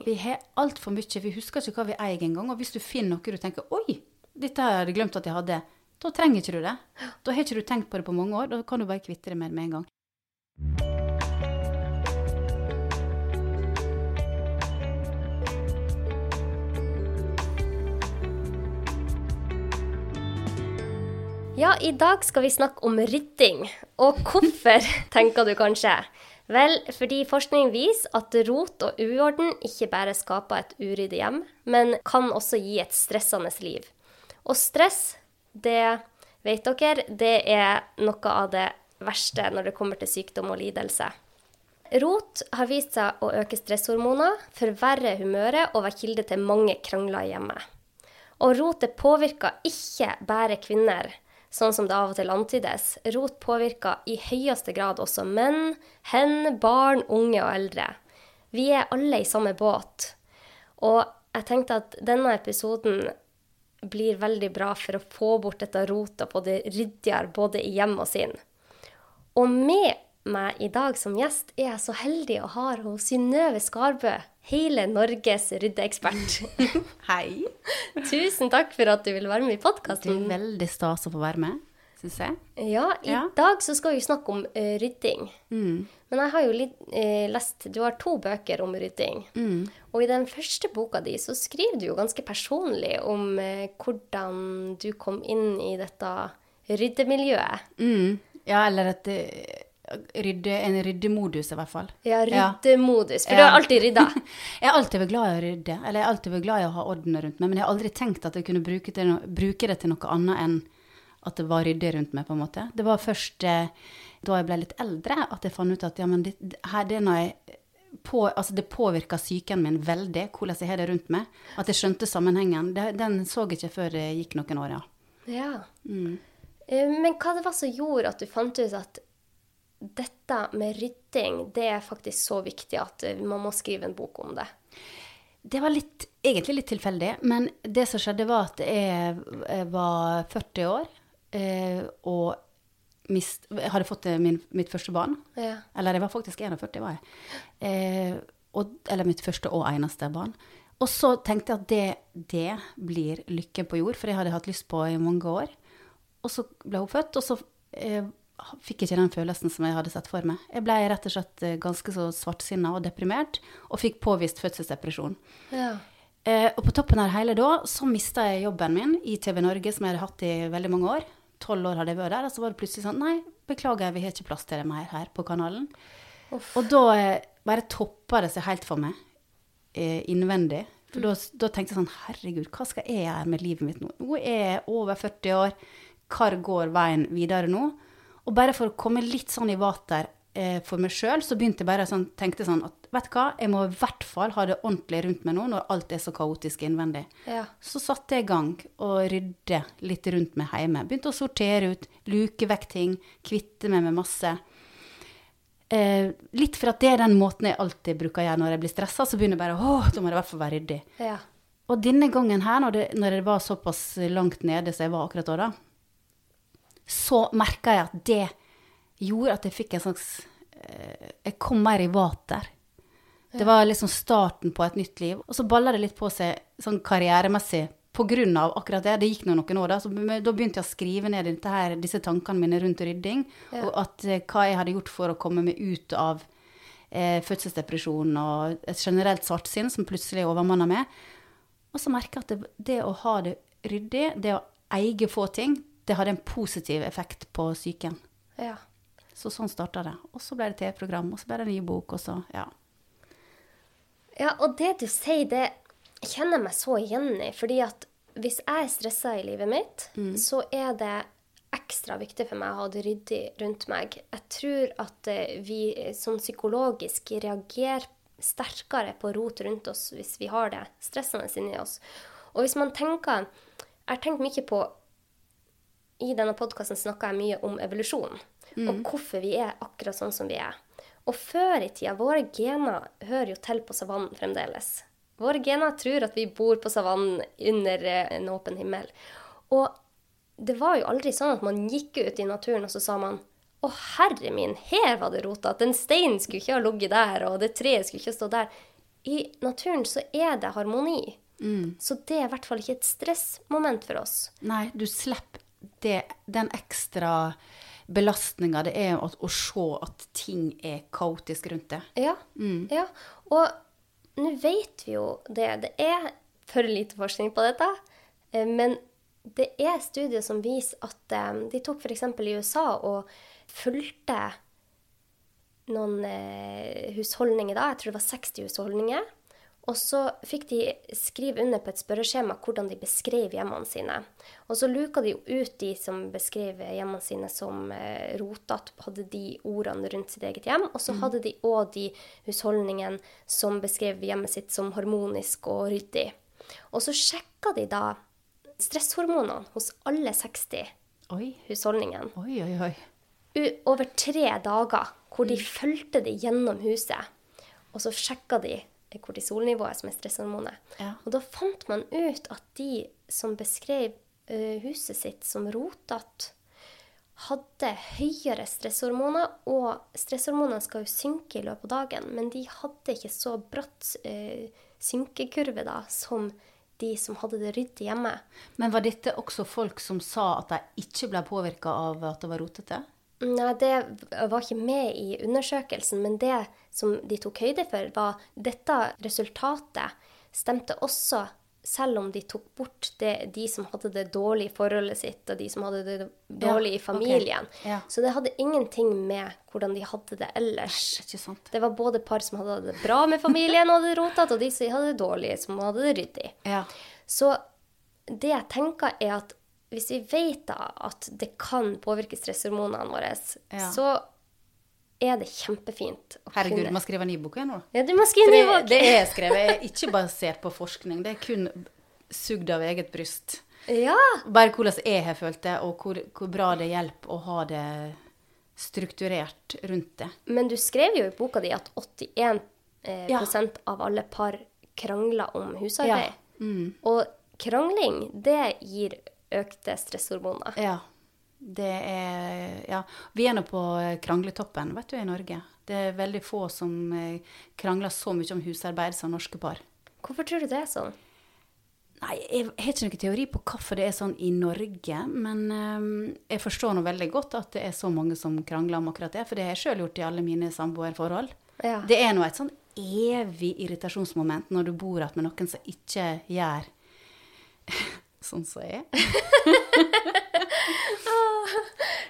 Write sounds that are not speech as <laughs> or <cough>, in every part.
Vi har altfor mye. Vi husker ikke hva vi eier engang. Og hvis du finner noe du tenker Oi, dette har jeg glemt at jeg hadde. Da trenger ikke du det. Da har ikke du tenkt på det på mange år. Da kan du bare kvitte deg med det med en gang. Ja, i dag skal vi snakke om rydding. Og hvorfor, <laughs> tenker du kanskje? Vel, fordi forskning viser at rot og uorden ikke bare skaper et uryddig hjem, men kan også gi et stressende liv. Og stress, det vet dere, det er noe av det verste når det kommer til sykdom og lidelse. Rot har vist seg å øke stresshormoner, forverre humøret og være kilde til mange krangler hjemme. Og rotet påvirker ikke bare kvinner, sånn som det av og til antydes. Rot påvirker i høyeste grad også menn, hen, barn, unge og eldre. Vi er alle i samme båt. Og jeg tenkte at denne episoden blir veldig bra for å få bort dette rotet på det ryddigere både i hjem og sinn. Og med meg i dag som gjest er jeg så heldig å ha hos Synnøve Skarbø, hele Norges ryddeekspert. <laughs> Hei. Tusen takk for at du vil være med i Det podkasten. veldig stas å få være med, syns jeg. Ja, i Ja. dag så skal vi snakke om uh, rydding. Mm. Men jeg har jo litt, uh, lest Du har to bøker om rydding. Mm. Og i den første boka di så skriver du jo ganske personlig om uh, hvordan du kom inn i dette ryddemiljøet. Mm. Ja, eller at eh, rydde, en ryddemodus, i hvert fall. Ja, ryddemodus. For Ja. du har alltid rydda. <laughs> Jeg har alltid vært glad i å rydde, eller jeg har alltid vært glad i å ha orden rundt meg, men jeg har aldri tenkt at jeg kunne bruke, no bruke det til noe annet enn at det var ryddig rundt meg, på en måte. Det var først eh, da jeg ble litt eldre at jeg fant ut at ja, men det, det- her, det er når jeg på, altså det påvirka psyken min veldig, hvordan jeg har det rundt meg. At jeg skjønte sammenhengen. Det, den så jeg ikke før det gikk noen år, ja. Ja. Mm. Eh, Men hva det var som gjorde at du fant ut at dette med rydding, det er faktisk så viktig at eh, man må skrive en bok om det? Det var litt, egentlig litt tilfeldig, men det som skjedde var at jeg, jeg var 40 år, eh, og mist, hadde fått min, mitt første barn. Ja. Eller jeg var faktisk 41, var jeg. Eh, og, eller mitt første og eneste barn. Og så tenkte jeg at det, det blir lykken på jord, for det hadde jeg hatt lyst på i mange år. Og så ble hun født, og så eh, fikk ikke den følelsen som jeg hadde sett for meg. Jeg ble rett og slett eh, ganske så svartsinna og deprimert, og fikk påvist fødselsdepresjon. Ja. Eh, og på toppen av det hele da, så mista jeg jobben min i TV Norge, som jeg hadde hatt i veldig mange år. Tolv år hadde jeg vært der, og så var det plutselig sånn Nei, beklager, vi har ikke plass til deg mer her på kanalen. Uff. Og da eh, bare toppa det seg helt for meg eh, innvendig. For da, da tenkte jeg sånn Herregud, hva skal jeg gjøre med livet mitt nå? Nå er jeg over 40 år. Hvor går veien videre nå? Og bare for å komme litt sånn i vater eh, for meg sjøl, så begynte jeg bare sånn, tenkte sånn at vet du hva, jeg må i hvert fall ha det ordentlig rundt meg nå når alt er så kaotisk innvendig. Ja. Så satte jeg i gang og rydde litt rundt meg hjemme. Begynte å sortere ut, luke vekk ting, kvitte meg med masse. Eh, litt for at det er den måten jeg alltid bruker å gjøre når jeg blir stressa, så begynner jeg bare å, da må det i hvert fall være ryddig. ja. Og denne gangen her, når det, når det var såpass langt nede som jeg var akkurat da, da så merka jeg at det gjorde at jeg fikk en slags eh, Jeg kom mer i vater. Det var liksom starten på et nytt liv. Og så balla det litt på seg sånn karrieremessig på grunn av akkurat det. Det gikk nå noen år, da. Så da begynte jeg å skrive ned her, disse tankene mine rundt rydding. Ja. Og at, eh, hva jeg hadde gjort for å komme meg ut av eh, fødselsdepresjon og et generelt svartsinn som plutselig overmanna meg. Og så merka jeg at det, det å ha det ryddig, det å eie få ting, det hadde en positiv effekt på psyken. ja. Så sånn starta det. Og så ble det TV-program, og så ble det en ny bok, og så ja. Ja, og det du sier, det kjenner jeg meg så igjen i. Fordi at hvis jeg er stressa i livet mitt, så er det ekstra viktig for meg å ha det ryddig rundt meg. Jeg tror at eh, vi eh, sånn psykologisk reagerer sterkere på rot rundt oss hvis vi har det stressende inni oss. Og hvis man tenker Jeg har tenkt mye på I denne podkasten snakker jeg mye om evolusjon. Og hvorfor vi er akkurat sånn som vi er. Og før i tida, våre gener hører jo til på savannen fremdeles. Våre gener tror at vi bor på savannen under eh, en åpen himmel. Og det var jo aldri sånn at man gikk ut i naturen og så sa man å, herre min, her var det rotete. Den steinen skulle ikke ha ligget der, og det treet skulle ikke stå der. i naturen så er det harmoni. Mm. Så det er i hvert fall ikke et stressmoment for oss. Nei, du slipper det, den ekstra belastninga det er å, å se at ting er kaotisk rundt det. Ja. ja. Og nå vet vi jo det. Det er for lite forskning på dette. eh, Men det er studier som viser at eh, de tok f.eks. i USA og fulgte noen eh, husholdninger da. Jeg tror det var 60 husholdninger. Og så fikk de skrive under på et spørreskjema hvordan de beskrev hjemmene sine. Og så luka de ut de som beskrev hjemmene sine som eh, rotete, hadde de ordene rundt sitt eget hjem. Og så hadde de òg de husholdningene som beskrev hjemmet sitt som harmonisk og ryddig. Og så sjekka de da stresshormonene hos alle 60 Oi, husholdningene oi, oi. oi. u- over tre dager, hvor de fulgte det gjennom huset. Og så sjekka de kortisolnivået, som er stresshormonet. Ja. Og da fant man ut at de som beskrev eh, huset sitt som rotete, hadde høyere stresshormoner, og stresshormonene skal jo synke i løpet av dagen, men de hadde ikke så bratt eh, synkekurve da, som de som hadde det ryddig hjemme. Men var dette også folk som sa at de ikke ble påvirka av at det var rotete? Nei, det var ikke med i undersøkelsen, men det som de tok høyde for, var dette resultatet stemte også selv om de tok bort det, de som hadde det dårlig i forholdet sitt, og de som hadde det dårlig Ja, i familien. Okay. Ja. Så det hadde ingenting med hvordan de hadde det ellers. Sant? Det var både par som hadde det bra med familien og hadde rotete, og de som hadde det dårlig, som hadde det ryddig. Ja. Så det jeg tenker er at hvis vi vet da at det kan påvirke stresshormonene våre, Ja. så er det kjempefint Herregud, kunne du må skrive ny bok igjen nå. Ja, du må skrive ny bok! det er skrevet ikke basert på forskning, det er kun sugd av eget bryst. Ja! Bare hvordan jeg har følt det, og hvor, hvor bra det hjelper å ha det strukturert rundt det. Men du skrev jo i boka di at 81 eh, Ja. av alle par krangler om husarbeid. Ja. Mm. Og krangling, det gir økte stresshormoner. Ja. Det er Ja. Vi er nå på krangletoppen, vet du, i Norge. Det er veldig få som eh, krangler så mye om husarbeid som norske par. Hvorfor tror du det er sånn? Nei, jeg har ikke noen teori på hvorfor det er sånn i Norge, men eh, jeg forstår nå veldig godt at det er så mange som krangler om akkurat det, for det har jeg sjøl gjort i alle mine samboerforhold. Ja. Det er nå et sånn evig irritasjonsmoment når du bor igjen med noen som ikke gjør sånn som jeg. <laughs>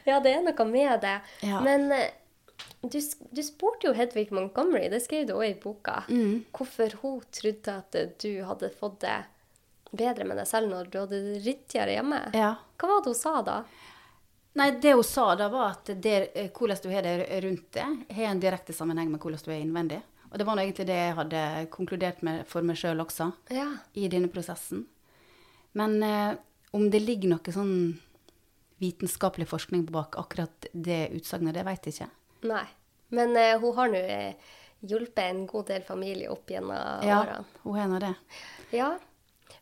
Ja, det er noe med det. Ja. Men eh, du, du spurte jo Hedvig Montgomery, det skrev du òg i boka, Mm. hvorfor hun trodde at eh, du hadde fått det bedre med deg selv når du hadde det ryddigere hjemme. Ja. Hva var det hun sa da? Nei, det hun sa da, var at det, eh, hvordan du har det rundt deg, har en direkte sammenheng med hvordan du er innvendig. Og det var nå egentlig det jeg hadde konkludert med for meg sjøl også, Ja. i denne prosessen. Men eh, om det ligger noe sånn vitenskapelig forskning bak akkurat det utsagnet, det veit jeg ikke. Nei. Men eh, hun har nå eh, hjulpet en god del familier opp gjennom Ja, årene. hun har nå det. Ja.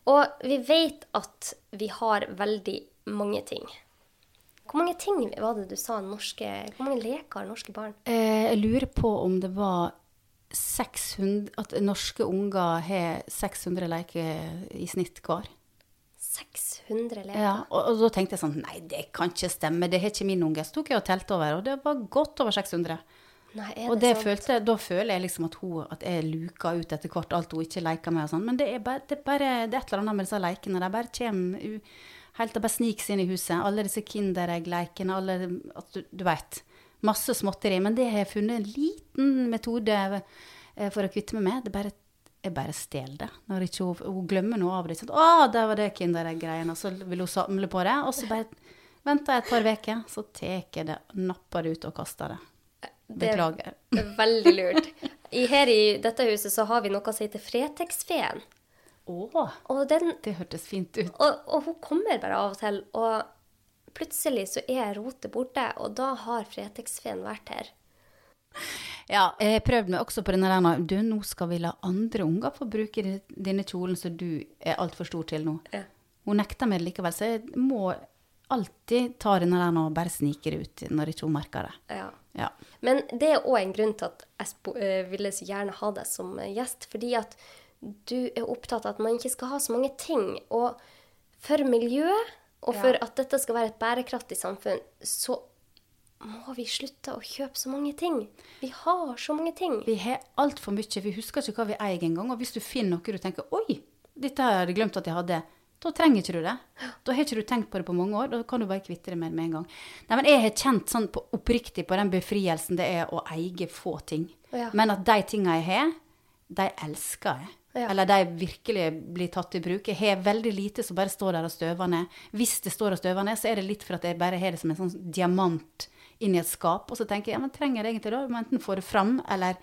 Og vi vet at vi har veldig mange ting. Hvor mange ting var det du sa norske Hvor mange leker har norske barn? Eh, jeg lurer på om det var 600 At norske unger har 600 leker i snitt hver. 600 leker? Ja, og, og da tenkte jeg sånn Nei, det kan ikke stemme. Det har ikke min unge. Så tok jeg og telte over, og det var godt over 600. Nei, er Og det, det sant? følte, da føler jeg liksom at, hun, at jeg luker ut etter hvert alt hun ikke leker med. og sånn. Men det er, bare, det, er bare, det er et eller annet med disse lekene. De bare kommer helt og bare sniker seg inn i huset. Alle disse Kinderegg-lekene, alle at du, du vet. Masse småtteri. Men det har jeg funnet en liten metode eh, for å kvitte meg med. Det er bare jeg bare stjeler det. Når ikke hun, hun glemmer noe av det. Sånn, 'Å, der var det Kinder-greiene.' Så vil hun samle på det. Og så bare venter jeg et par uker, så tar jeg det, napper det ut og kaster det. Det- Beklager. <laughs> Veldig lurt. I, her i dette huset så har vi noe som heter Fretex-feen. Og, den- det hørtes fint ut. og, og hun kommer bare av og til, og plutselig så er rotet borte, og da har Fretex-feen vært her. <laughs> Ja, jeg prøvde meg også på denne der. Du, nå skal vi la andre unger få bruke denne kjolen som du er altfor stor til nå. Ja. Hun nekter meg likevel, så jeg må alltid ta denne der og bare snike det ut når ikke hun merker det. Ja. Ja. Men det er òg en grunn til at jeg eh, ville så gjerne ha deg som eh, gjest. Fordi at du er opptatt av at man ikke skal ha så mange ting. Og for miljøet, og Ja. for at dette skal være et bærekraftig samfunn, så må vi slutte å kjøpe så mange ting. Vi har så mange ting. Vi har altfor mye. Vi husker ikke hva vi eier engang. Og hvis du finner noe du tenker Oi, dette har jeg glemt at jeg hadde. Da trenger ikke du det. Da har ikke du tenkt på det på mange år. Da kan du bare kvitte det med det med en gang. Nei, men Jeg har kjent sånn på, oppriktig på den befrielsen det er å eie få ting. Ja. Men at de tinga jeg har, de elsker jeg. Ja. Eller de virkelig blir tatt i bruk. Jeg har veldig lite som bare står der og støver ned. Hvis det står og støver ned, så er det litt for at jeg bare har det som en sånn diamant inni et skap. Og så tenker jeg, ja, men trenger jeg det egentlig da? Du må enten få det fram, eller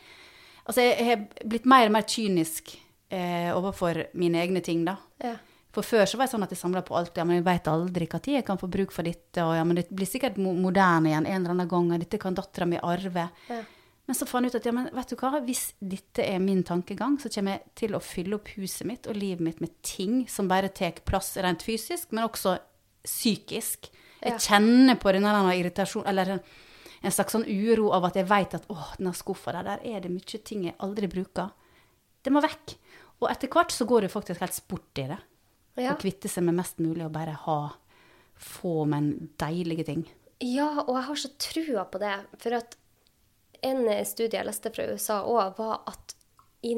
Altså, jeg har blitt mer og mer kynisk eh, overfor mine egne ting, da. Ja. For før så var jeg sånn at jeg samla på alt. Ja, men jeg veit aldri når jeg kan få bruk for dette. Og ja, men det blir sikkert moderne igjen en eller annen gang. Og dette kan dattera mi arve. Ja. Men så fant jeg ut at ja, men vet du hva? hvis dette er min tankegang, så kommer jeg til å fylle opp huset mitt og livet mitt med ting som bare tar plass rent fysisk, men også psykisk. Jeg kjenner på denne, denne irritasjonen, eller en, slags sånn uro av at jeg vet at åh, denne skuffa der, der er det mye ting jeg aldri bruker. Det må vekk. Og etter hvert så går det faktisk helt sport i det. Ja. Å kvitte seg med mest mulig og bare ha få, men deilige ting. Ja, og jeg har så trua på det. For at en studie jeg leste fra USA òg, var at i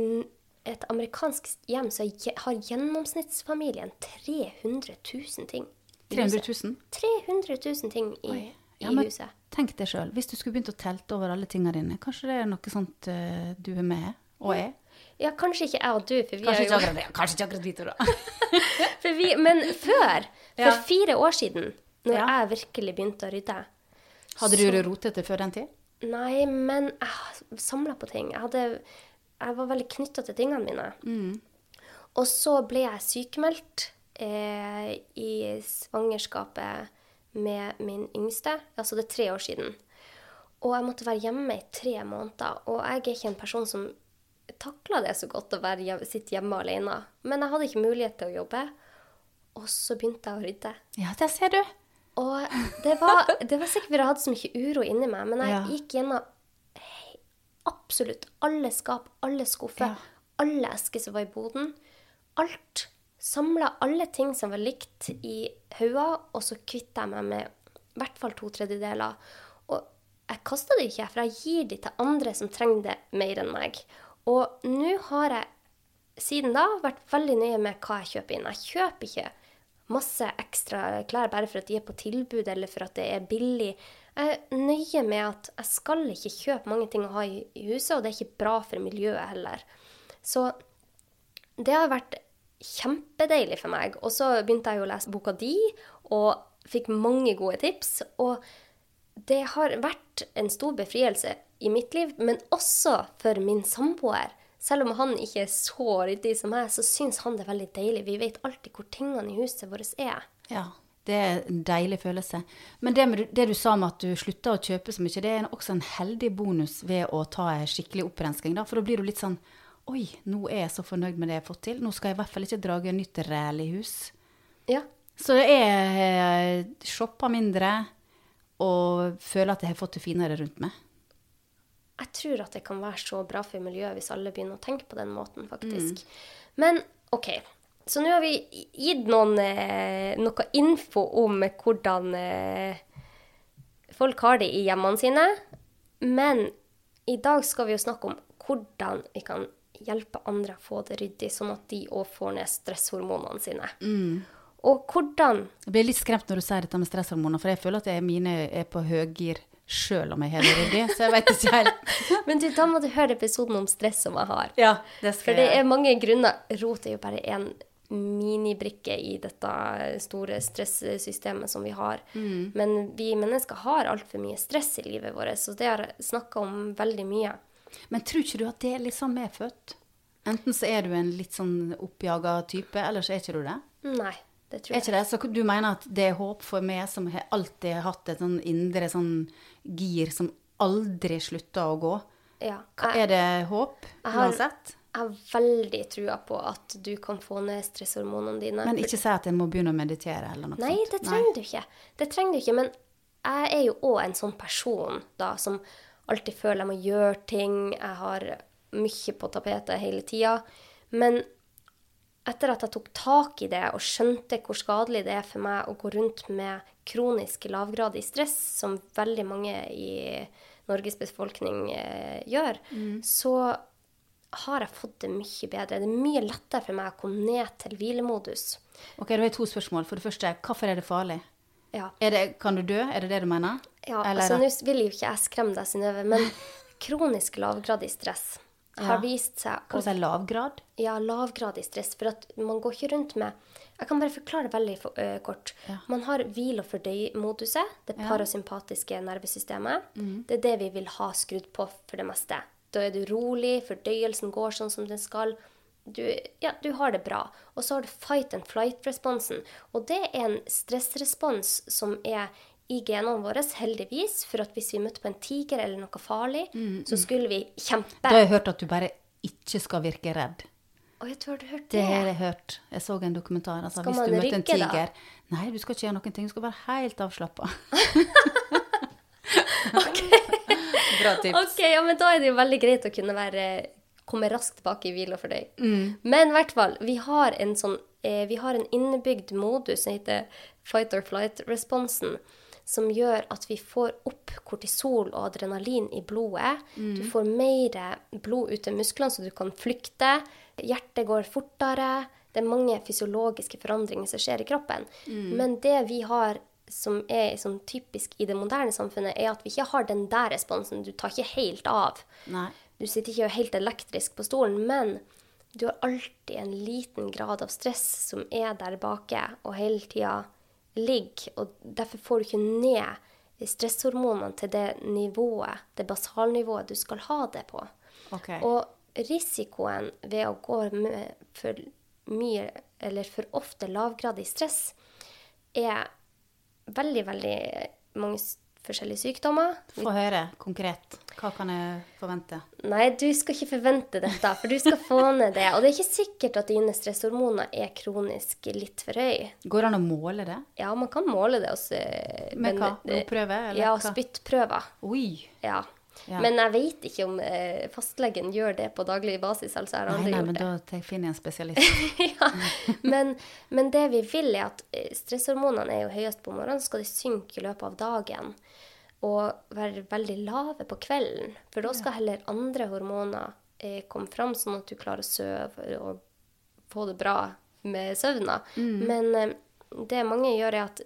et amerikansk hjem så har gjennomsnittsfamilien 300 000 ting. I 300 000? 300 000 ting i, Oi. Ja, i men huset. Tenk deg sjøl, hvis du skulle begynt å telte over alle tingene dine, kanskje det er noe sånt uh, du er med og er? Ja, kanskje ikke jeg og du, for vi Kanskje er jo akkurat det. Kanskje ikke akkurat vi to, da. <laughs> for vi, Men før, for Ja. fire år siden, når Ja. jeg virkelig begynte å rydde Hadde du det rotete før den tid? Nei, men jeg samla på ting. Jeg, hadde, jeg var veldig knytta til tingene mine. Mm. Og så ble jeg sykemeldt eh, i svangerskapet med min yngste. Altså det er tre år siden. Og jeg måtte være hjemme i tre måneder. Og jeg er ikke en person som takla det så godt å hjem- sitte hjemme alene. Men jeg hadde ikke mulighet til å jobbe. Og så begynte jeg å rydde. Ja, der ser du. Og det var, det var sikkert fordi jeg hadde så mye uro inni meg, men jeg Ja. gikk gjennom absolutt alle skap, alle skuffer, Ja. alle esker som var i boden. Alt. Samla alle ting som var likt i hauger, og så kvitta jeg meg med i hvert fall to tredjedeler. Og jeg kasta det ikke, for jeg gir de til andre som trenger det mer enn meg. Og nå har jeg siden da vært veldig nøye med hva jeg kjøper inn. Jeg kjøper ikke masse ekstra klær bare for at de er på tilbud eller for at det er billig. Jeg er nøye med at jeg skal ikke kjøpe mange ting å ha i huset, og det er ikke bra for miljøet heller. Så det har vært kjempedeilig for meg. Og så begynte jeg å lese boka di, og fikk mange gode tips. Og det har vært en stor befrielse i mitt liv, men også for min samboer. Selv om han ikke er så ryddig som meg, så syns han det er veldig deilig. Vi vet alltid hvor tingene i huset vårt er. Ja, det er en deilig følelse. Men det, med, det du sa med at du slutta å kjøpe så mye, det er også en heldig bonus ved å ta en skikkelig opprensking. Da. For da blir du litt sånn Oi, nå er jeg så fornøyd med det jeg har fått til. Nå skal jeg i hvert fall ikke drage nytt ræl i hus. Ja. Så jeg eh, shopper mindre og føler at jeg har fått det finere rundt meg. Jeg tror at det kan være så bra for miljøet hvis alle begynner å tenke på den måten, faktisk. Men OK. Så nå har vi gitt noen, eh, noe info om hvordan eh, folk har det i hjemmene sine. Men i dag skal vi jo snakke om hvordan vi kan hjelpe andre å få det ryddig, sånn at de òg får ned stresshormonene sine. Og hvordan Jeg blir litt skremt når du sier dette med stresshormoner, for jeg føler at jeg, mine er på høygir sjøl om jeg har det ryddig, så jeg vet ikke helt. <laughs> Men du, da må du høre episoden om stress som jeg har. Ja, det skal For det er mange grunner. Rot er jo bare en minibrikke i dette store stressystemet som vi har. Men vi mennesker har altfor mye stress i livet vårt, så det har jeg snakka om veldig mye. Men tror ikke du at det er litt sånn medfødt? Enten så er du en litt sånn oppjaga type, eller så er ikke du det. Nei, det tror jeg. Er ikke det? Så du mener at det er håp for meg som har alltid hatt et sånn indre sånn gir som aldri slutter å gå? Ja, jeg, er det håp, har- uansett? jeg har veldig trua på at du kan få ned stresshormonene dine. Men ikke si at jeg må begynne å meditere eller noe Nei, sånt. det trenger du ikke. Det trenger du ikke, men jeg er jo òg en sånn person da, som alltid føler jeg må gjøre ting. Jeg har mye på tapetet hele tida. Men etter at jeg tok tak i det og skjønte hvor skadelig det er for meg å gå rundt med kronisk lavgradig stress, som veldig mange i Norges befolkning eh, gjør, så har jeg fått det mye bedre. Det er mye lettere for meg å komme ned til hvilemodus. Ok, Da har jeg to spørsmål. For det første, hvorfor er det farlig? Ja. Det, kan du dø? Er det det du mener? Ja, Eller altså Nå vil jo ikke jeg skremme deg, Synnøve, men <laughs> kronisk lavgradig stress har Ja. vist seg Hva å sier lavgrad? Ja, lavgradig stress. For at man går ikke rundt med Jeg kan bare forklare det veldig for, uh, kort. Ja. Man har hvil- og fordøy-moduset, det parasympatiske nervesystemet. Mm. Det er det vi vil ha skrudd på for det meste. Da er du rolig, fordøyelsen går sånn som den skal. Du, ja, du har det bra. Og så har du fight and flight-responsen. Og det er en stressrespons som er i genene våre, heldigvis. For at hvis vi møtte på en tiger eller noe farlig, så skulle vi kjempe. Da har jeg hørt at du bare ikke skal virke redd. Å, jeg tror du har hørt Det Det har jeg hørt. Jeg så en dokumentar. Altså, Skal hvis man du møter en tiger da? Nei, du skal ikke gjøre noen ting. Du skal være helt avslappa. <laughs> <laughs> Bra tips. Ok, ja, men da er det jo veldig greit å kunne være, komme raskt tilbake i hvile for deg. Mm. Men i hvert fall, vi har en sånn eh, Vi har en innebygd modus som heter fight or flight-responsen, som gjør at vi får opp kortisol og adrenalin i blodet. Mm. Du får mer blod ut til musklene, så du kan flykte. Hjertet går fortere. Det er mange fysiologiske forandringer som skjer i kroppen. Mm. Men det vi har som er sånn typisk i det moderne samfunnet, er at vi ikke har den der responsen. Du tar ikke helt av. Nei. Du sitter ikke helt elektrisk på stolen, men du har alltid en liten grad av stress som er der bake og hele tida ligger. Og derfor får du ikke ned stresshormonene til det nivået, det basalnivået du skal ha det på. Okay. Og risikoen ved å gå med for mye eller for ofte lavgradig stress er veldig, veldig mange forskjellige sykdommer. Få høre konkret. Hva kan jeg forvente? Nei, du skal ikke forvente dette, for du skal få ned det. Og det er ikke sikkert at dine stresshormoner er kronisk litt for høy. Går det an å måle det? Ja, man kan måle det også. Med hva? Blodprøve, eller Ja, hva? spyttprøver. Oi! Ja. Ja. Men jeg vet ikke om eh, fastlegen gjør det på daglig basis. altså jeg har Nei, nei, men det. da finner jeg en spesialist. <laughs> ja. men, men det vi vil, er at eh, stresshormonene er jo høyest på morgenen, så skal de synke i løpet av dagen. Og være veldig lave på kvelden. For da skal heller andre hormoner eh, komme fram, sånn at du klarer å sove og få det bra med søvna. Men eh, det mange gjør, er at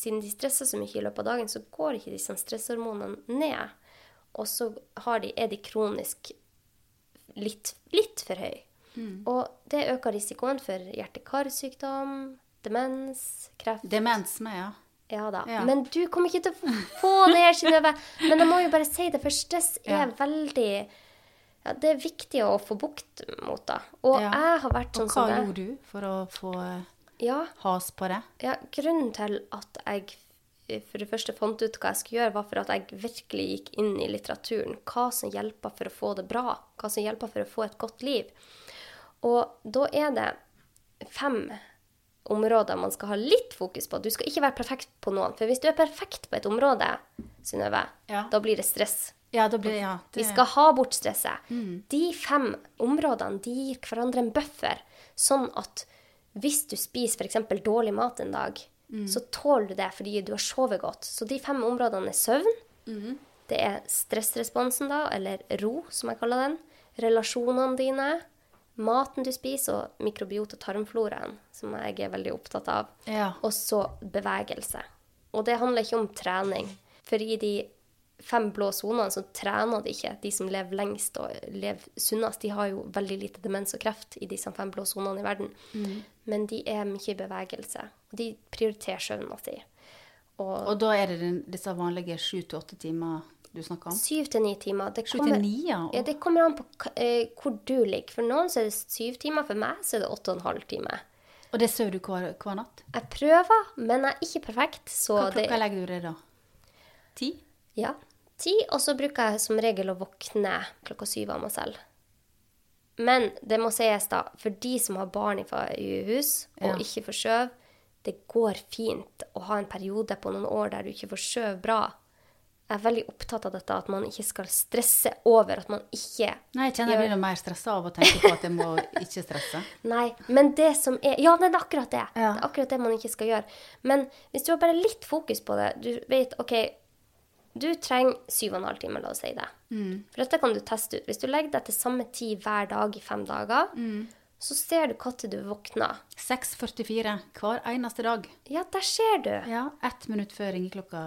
siden de stresser så mye i løpet av dagen, så går ikke disse stresshormonene ned. Og så har de, er de kronisk litt, litt for høy. Og det øker risikoen for hjerte-karsykdom, demens, kreft. Demens med, ja. Ja da. Ja. Men du kommer ikke til å få det her, Synnøve. <laughs> Men jeg må jo bare si det, for stress er Ja. veldig ja, Det er viktig å få bukt mot det. Og jeg har vært sånn som det. Og hva gjorde du for å få Ja, has på det? ja, grunnen til at jeg for det første fant ut hva jeg skulle gjøre, var for at jeg virkelig gikk inn i litteraturen. Hva som hjelper for å få det bra. Hva som hjelper for å få et godt liv. Og da er det fem områder man skal ha litt fokus på. Du skal ikke være perfekt på noen. For hvis du er perfekt på et område, Synnøve, Ja. da blir det stress. Ja, blir det. Vi skal ha bort stresset. Mm. De fem områdene de gir hverandre en buffer, sånn at hvis du spiser f.eks. dårlig mat en dag, Mm. så tåler du det fordi du har sovet godt. Så de fem områdene er søvn, Mm. det er stressresponsen da, eller ro, som jeg kaller den, relasjonene dine, maten du spiser, og mikrobiota tarmfloraen, som jeg er veldig opptatt av. Ja. Og så bevegelse. Og det handler ikke om trening. For i de fem blå sonene så trener de ikke. De som lever lengst og lever sunnest, de har jo veldig lite demens og kreft i disse fem blå sonene i verden. Men de er mye i bevegelse. Og de prioriterer søvna si. Og Og da er det disse vanlige sju til åtte timer du snakker om? syv til ni timer. Det kommer, til ni, ja. ja. Det kommer an på eh, hvor du ligger. For noen så er det syv timer. For meg så er det åtte og en halv time. Og det sover du hver, hver natt? Jeg prøver, men jeg er ikke perfekt. Så Hva det klokka legger du deg da? Ti? Ja, ti, og så bruker jeg som regel å våkne klokka syv av meg selv. Men det må sies, da, for de som har barn i, hus og Ja. ikke får sove, det går fint å ha en periode på noen år der du ikke får sove bra. Jeg er veldig opptatt av dette, at man ikke skal stresse over at man ikke Nei, jeg kjenner jeg blir noe mer stressa av å tenke på at jeg må <laughs> ikke stresse. Nei, men det som er Ja, det er akkurat det. Ja. Det er akkurat det man ikke skal gjøre. Men hvis du har bare litt fokus på det Du vet, OK, du trenger syv og en halv time, la oss si det. For dette kan du teste ut. Hvis du legger deg til samme tid hver dag i fem dager, så ser du når du våkner. 6.44 hver eneste dag. Ja, der ser du. Ja, ett minutt før ringeklokka,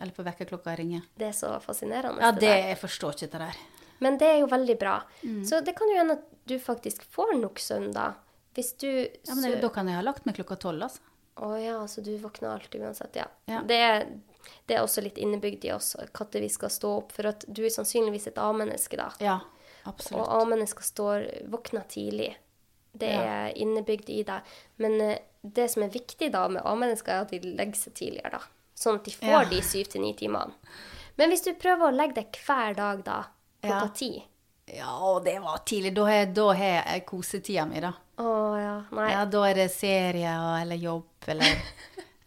eller på vekkerklokka ringer. Det er så fascinerende. Ja, det, jeg forstår ikke det der. Men det er jo veldig bra. Så det kan jo hende at du faktisk får nok søvn da. Hvis du Ja, men det, da kan jeg ha lagt meg klokka tolv, altså. Å ja, så du våkner alltid uansett, ja. Ja. Det, det er også litt innebygd i oss når vi skal stå opp, for at du er sannsynligvis et A-menneske, da. Ja, Og absolutt. A-mennesker står våkner tidlig. Det Ja. er innebygd i deg. Men eh, det som er viktig da med A-mennesker, er at de legger seg tidligere, da. Sånn at de får Ja. de syv til ni timene. Men hvis du prøver å legge deg hver dag, da, klokka Ja. ti Ja, og det var tidlig. Da har jeg, kosetida mi, da. Å ja, nei. Ja, da er det serie eller jobb eller <laughs>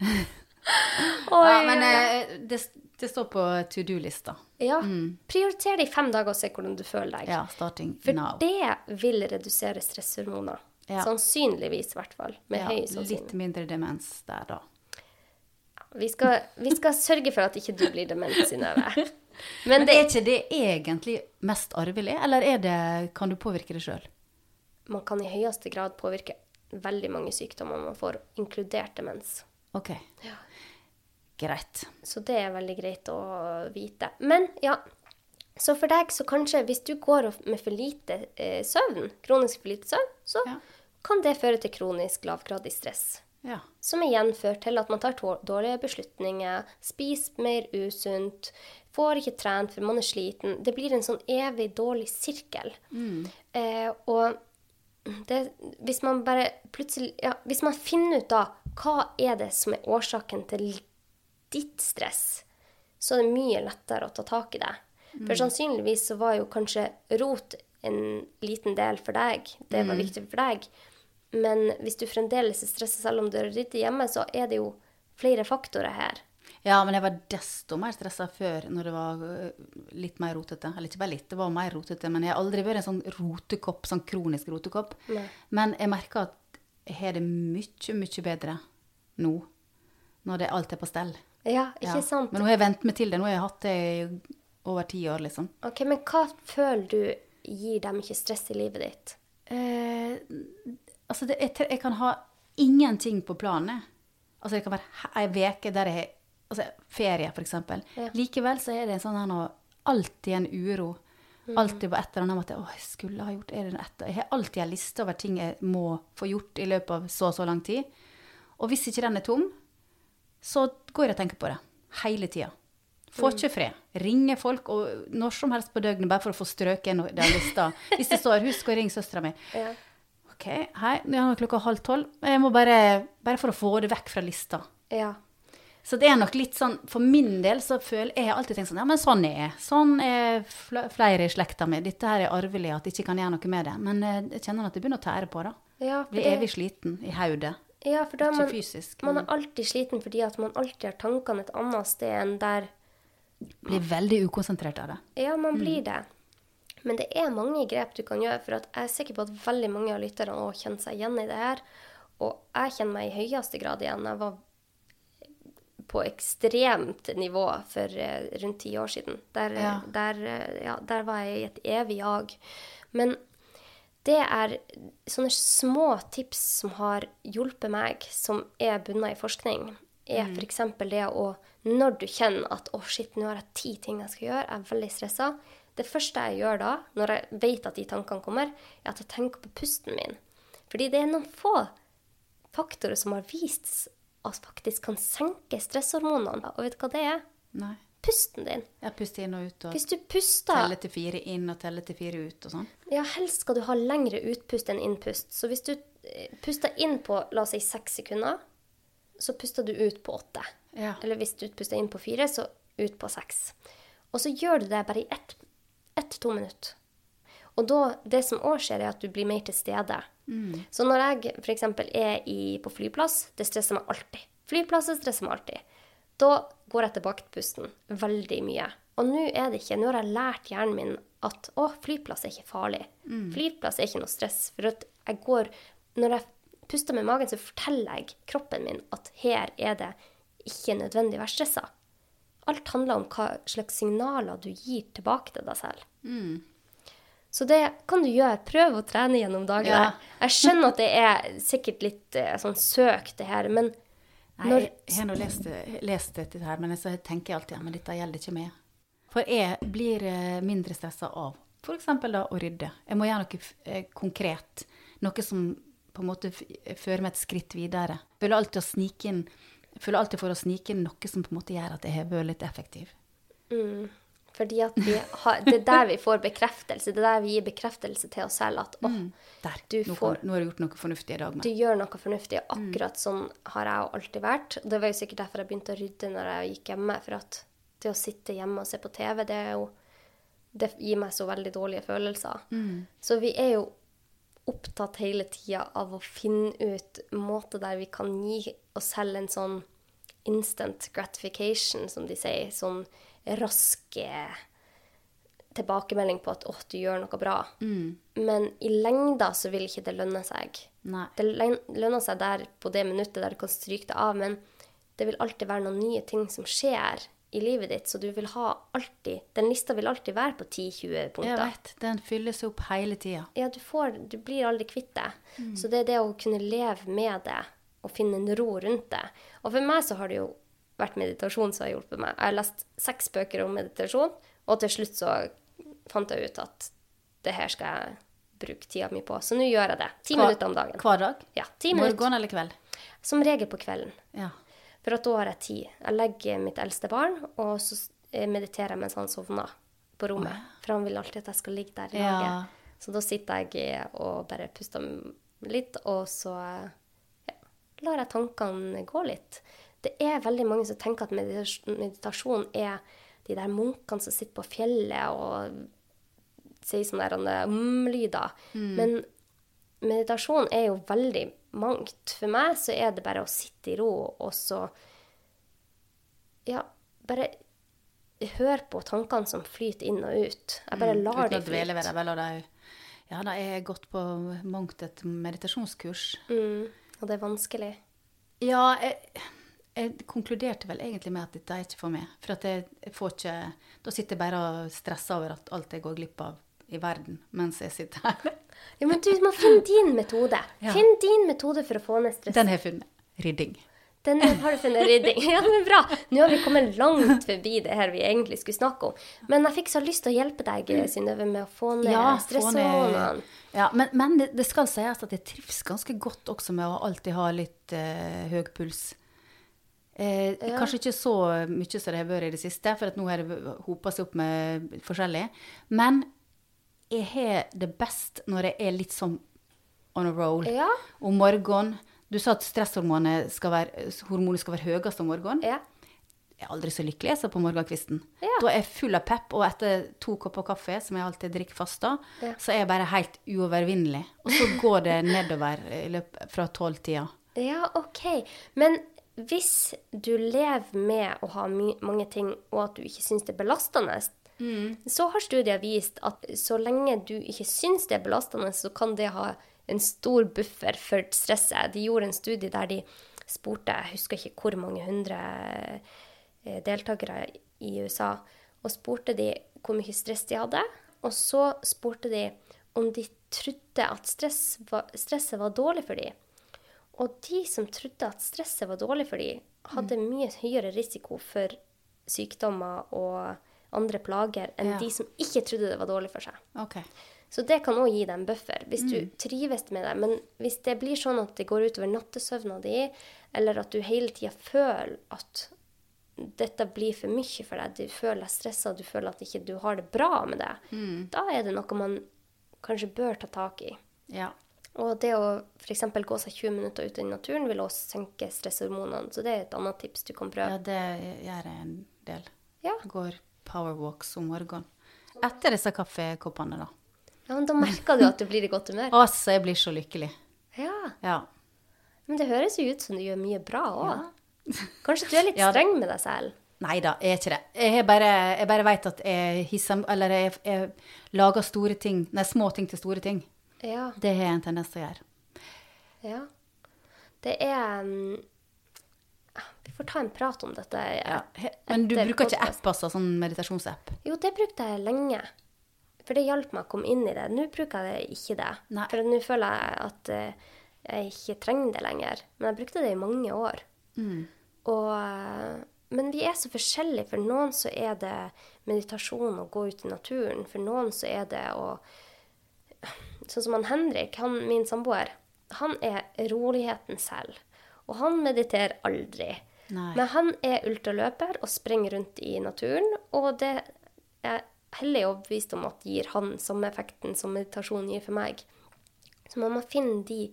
Oi, Ja, men eh, det, det står på to do-lista. Ja. Prioriter det i fem dager og se hvordan du føler deg. Ja, starting For now. det vil redusere stresshormoner. Ja. Sannsynligvis, i hvert fall. Med Ja, høy litt mindre demens der, da. Vi skal, vi skal sørge for at ikke du blir dement, Synnøve. <laughs> Men Men det, er ikke det egentlig mest arvelig, eller er det, kan du påvirke det sjøl? man kan i høyeste grad påvirke veldig mange sykdommer man får, inkludert demens. OK. Ja. Greit. Så det er veldig greit å vite. Men ja, så for deg så kanskje hvis du går med for lite eh, søvn, kronisk for lite søvn, så Ja. kan det føre til kronisk lavgradig stress. Ja. Som igjen fører til at man tar dårlige beslutninger, spiser mer usunt, får ikke trent for man er sliten. Det blir en sånn evig dårlig sirkel. Eh, og det, hvis man bare plutselig ja, Hvis man finner ut da hva er det som er årsaken til ditt stress, så er det mye lettere å ta tak i det. For sannsynligvis så var jo kanskje rot en liten del for deg. Det var viktig for deg. Men hvis du fremdeles er stressa selv om du er ryddig hjemme, så er det jo flere faktorer her. Ja, men jeg var desto mer stressa før når det var øh, litt mer rotete. Eller ikke bare litt, det var mer rotete. Men jeg har aldri vært en sånn rotekopp, sånn kronisk rotekopp. Nei. Men jeg merker at jeg har det mye, mye bedre nå. Når det alt er på stell. Ja, ikke Ja. sant? Men nå har jeg vent meg til det. Nå har jeg hatt det i over ti år, liksom. Ok, Men hva føler du gir deg mye stress i livet ditt? Eh, altså, det, jeg, jeg kan ha ingenting på planen. Altså, det kan være ei uke der jeg altså, ferie, eksempel. Ja. Likevel så er det en sånn her nå Alltid en uro. Mm. Alltid på et eller annet måte. å, jeg skulle ha gjort er det etter. Jeg har alltid en liste over ting jeg må få gjort i løpet av så og så lang tid. Og hvis ikke den er tom, så går jeg og tenker på det. Hele tida. Får ikke fred. Ringer folk og når som helst på døgnet bare for å få strøket en den lista. Hvis det står 'husk å ringe søstera mi'. Ja. OK, hei, nå er klokka halv tolv. Jeg må bare, bare for å få det vekk fra lista. ja. Så det er nok litt sånn, for min del så føler jeg har alltid tenkt sånn, ja, men sånn er jeg. Sånn er flere i slekta mi. Dette her er arvelig, at jeg ikke kan gjøre noe med det. Men eh, jeg kjenner at det begynner å tære på, da. Ja, Blir evig sliten i hodet. Ja, for da er man, fysisk, man er alltid sliten fordi at man alltid har tankene et annet sted enn der Blir veldig ukonsentrert av det. Ja, man blir det. Men det er mange grep du kan gjøre, for at jeg er sikker på at veldig mange av lytterne òg kjenner seg igjen i det her. Og jeg kjenner meg i høyeste grad igjen. Jeg var på ekstremt nivå for eh, rundt ti år siden. Der, Ja. der, eh, ja, der var jeg i et evig jag. Men det er sånne små tips som har hjulpet meg, som er bunna i forskning, er Mm. f.eks. det å Når du kjenner at 'å, shit, nå har jeg ti ting jeg skal gjøre', jeg er veldig stressa Det første jeg gjør da, når jeg vet at de tankene kommer, er at jeg tenker på pusten min. Fordi det er noen få faktorer som har vist at faktisk kan senke stresshormonene. Og vet du hva det er? Nei. Pusten din. Ja, puste inn og ut og Hvis du puster Telle til fire inn og telle til fire ut og sånn. Ja, helst skal du ha lengre utpust enn innpust. Så hvis du eh, puster inn på la oss si seks sekunder, så puster du ut på åtte. Ja. Eller hvis du puster inn på fire, så ut på seks. Og så gjør du det bare i ett ett-to minutter. Og da, det som òg skjer, er at du blir mer til stede. Så når jeg f.eks. er i, på flyplass, det stresser meg alltid. Flyplasser stresser meg alltid. Da går jeg tilbake til pusten veldig mye. Og nå er det ikke, nå har jeg lært hjernen min at å, flyplass er ikke farlig. Flyplass er ikke noe stress. For at jeg går, når jeg puster med magen, så forteller jeg kroppen min at her er det ikke nødvendig å være stressa. Alt handler om hva slags signaler du gir tilbake til deg selv. Så det kan du gjøre. Prøv å trene gjennom dagene. Ja. Jeg skjønner at det er sikkert litt eh, sånn søkt, det her, men når jeg har nå lest, lest dette her, men så tenker jeg alltid ja, men dette gjelder ikke meg. For jeg blir eh, mindre stressa av f.eks. å rydde. Jeg må gjøre noe eh, konkret. Noe som på en måte fører meg et skritt videre. Jeg føler alltid, å snike inn, føler alltid for å snike inn noe som på en måte gjør at jeg har vært litt effektiv. Mm. Fordi at vi har, det er der vi får bekreftelse. Det er der vi gir bekreftelse til oss selv at åh, Der. Du nå, får- nå har du gjort noe fornuftig i dag. du gjør noe fornuftig. Og akkurat sånn har jeg jo alltid vært. Det var jo sikkert derfor jeg begynte å rydde når jeg gikk hjemme. For at det å sitte hjemme og se på TV, det jo Det gir meg så veldig dårlige følelser. Så vi er jo opptatt hele tida av å finne ut måter der vi kan gi oss selv en sånn instant gratification, som de sier. Sånn rask eh, tilbakemelding på at 'å, du gjør noe bra'. Men i lengda så vil ikke det lønne seg. Nei. Det lønner seg der på det minuttet der du kan stryke det av, men det vil alltid være noen nye ting som skjer i livet ditt, så du vil ha alltid Den lista vil alltid være på 10-20 punkter. Jeg vet, den fylles opp hele tida. Ja, du, får, du blir aldri kvitt det. Mm. Så det er det å kunne leve med det og finne en ro rundt det. Og for meg så har det jo vært meditasjon som har hjulpet meg. Jeg har lest seks bøker om meditasjon, og til slutt så fant jeg ut at det her skal jeg bruke tida mi på. Så nå gjør jeg det. Ti Hva- minutter om dagen. Hver dag? Ja, ti minutter. Morgen eller kveld? Som regel på kvelden. Ja. For at da har jeg tid. Jeg legger mitt eldste barn, og så eh, mediterer jeg mens han sovner på rommet. For han vil alltid at jeg skal ligge der i Ja. laget. Så da sitter jeg og bare puster litt, og så ja, lar jeg tankene gå litt. Det er veldig mange som tenker at meditasjon er de der munkene som sitter på fjellet og sier sånne der, mm-lyder. Men meditasjon er jo veldig mangt. For meg så er det bare å sitte i ro, og så Ja, bare hør på tankene som flyter inn og ut. Jeg bare lar Mm, dem de dvele ved flyte. det. Vel, og det er ja, da er jeg gått på mangt et meditasjonskurs. Mm, og det er vanskelig. Ja, jeg, jeg konkluderte vel egentlig med at dette er ikke for meg. For at jeg, får ikke Da sitter jeg bare og stresser over at alt jeg går glipp av i verden mens jeg sitter her. <laughs> Ja, men du må finne din metode. Ja. Finn din metode for å få ned stress. Den har jeg funnet. Rydding. Den har du funnet rydding. Ja, men bra. Nå har vi kommet langt forbi det her vi egentlig skulle snakke om. Men jeg fikk så lyst til å hjelpe deg, Synnøve, med å få ned Ja, stresshormonene. Ja, men, men det, det skal sies at jeg trives ganske godt også med å alltid ha litt uh, høy puls. Eh, Kanskje ikke så mye som det har vært i det siste, for nå har det hopa seg opp med forskjellig. Men jeg har det best når jeg er litt sånn on a roll. Ja. Om morgenen Du sa at stresshormonet skal være, hormonet skal være høyest om morgenen. Ja. Jeg er aldri så lykkelig jeg, så på morgenkvisten. Ja. Da er jeg full av pep, og etter to kopper kaffe, som jeg alltid drikker fast da, Ja. så er jeg bare helt uovervinnelig. Og så går det <laughs> nedover i løpet fra tolvtida. Ja, OK. Men hvis du lever med å ha mange ting, og at du ikke syns det er belastende, så har studier vist at så lenge du ikke syns det er belastende, så kan det ha en stor buffer for stresset. De gjorde en studie der de spurte, jeg husker ikke hvor mange hundre eh, deltakere i USA, og spurte de hvor mye stress de hadde. Og så spurte de om de trodde at stress var, stresset var dårlig for dem. Og de som trodde at stresset var dårlig for dem, hadde mye høyere risiko for sykdommer og andre plager enn Ja. de som ikke trodde det var dårlig for seg. Okay. Så det kan òg gi deg en buffer, hvis du trives med det. Men hvis det blir sånn at det går utover nattesøvna di, eller at du hele tida føler at dette blir for mye for deg, du føler deg stressa, du føler at ikke du har det bra med det, da er det noe man kanskje bør ta tak i. Ja. Og det å f.eks. gå seg 20 minutter ut i naturen vil også senke stresshormonene, så det er et annet tips du kan prøve. ja, det gjør jeg en del. Ja, Går powerwalks om morgenen. Etter disse kaffekoppene, da. Ja, men Da merker du at du blir i godt humør. <laughs> Altså, jeg blir så lykkelig. Ja, Ja. Men det høres jo ut som du gjør mye bra òg. Kanskje du er litt <laughs> Ja, streng med deg selv? Nei da, jeg er ikke det. Jeg, bare, jeg bare vet at jeg hisser Eller jeg, jeg lager store ting, nei, små ting til store ting. Ja. Det har jeg en tendens til å gjøre. ja. Det er mm, Vi får ta en prat om dette. Ja. Men du bruker ikke app, altså? Sånn meditasjonsapp? Jo, det brukte jeg lenge. For det hjalp meg å komme inn i det. Nå bruker jeg ikke det. Nei. For nå føler jeg at eh, jeg ikke trenger det lenger. Men jeg brukte det i mange år. Og, eh, men vi er så forskjellige. For noen så er det meditasjon å gå ut i naturen. For noen så er det å Sånn som han Henrik, han, min samboer, han er roligheten selv. Og han mediterer aldri. Nei. Men han er ultraløper og springer rundt i naturen, og det er hellig overbevist om at gir han samme effekten som meditasjon gir for meg. Så man må finne de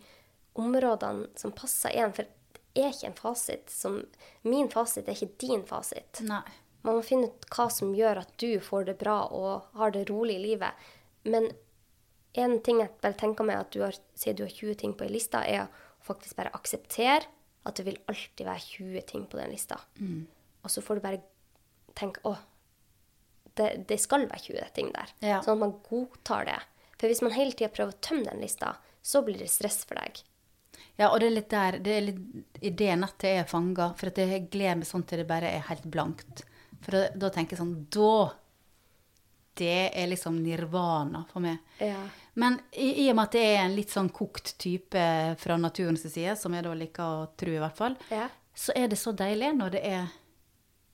områdene som passer en, for det er ikke en fasit som Min fasit er ikke din fasit. Nei. Man må finne ut hva som gjør at du får det bra og har det rolig i livet. Men en ting jeg bare tenker meg at du har, sier du har 20 ting på ei liste, er å faktisk bare akseptere at det vil alltid være 20 ting på den lista. Og så får du bare tenke å, det, det skal være 20 ting der. Ja. Sånn at man godtar det. For hvis man hele tida prøver å tømme den lista, så blir det stress for deg. Ja, og det er litt der Det er litt i det nettet jeg er fanga. For at jeg gleder meg sånn til det bare er helt blankt. For da, da tenker jeg sånn Da Det er liksom nirvana for meg. Ja. Men i, i og med at det er en litt sånn kokt type fra naturens side, som jeg da liker å tro i hvert fall, Ja. så er det så deilig når det er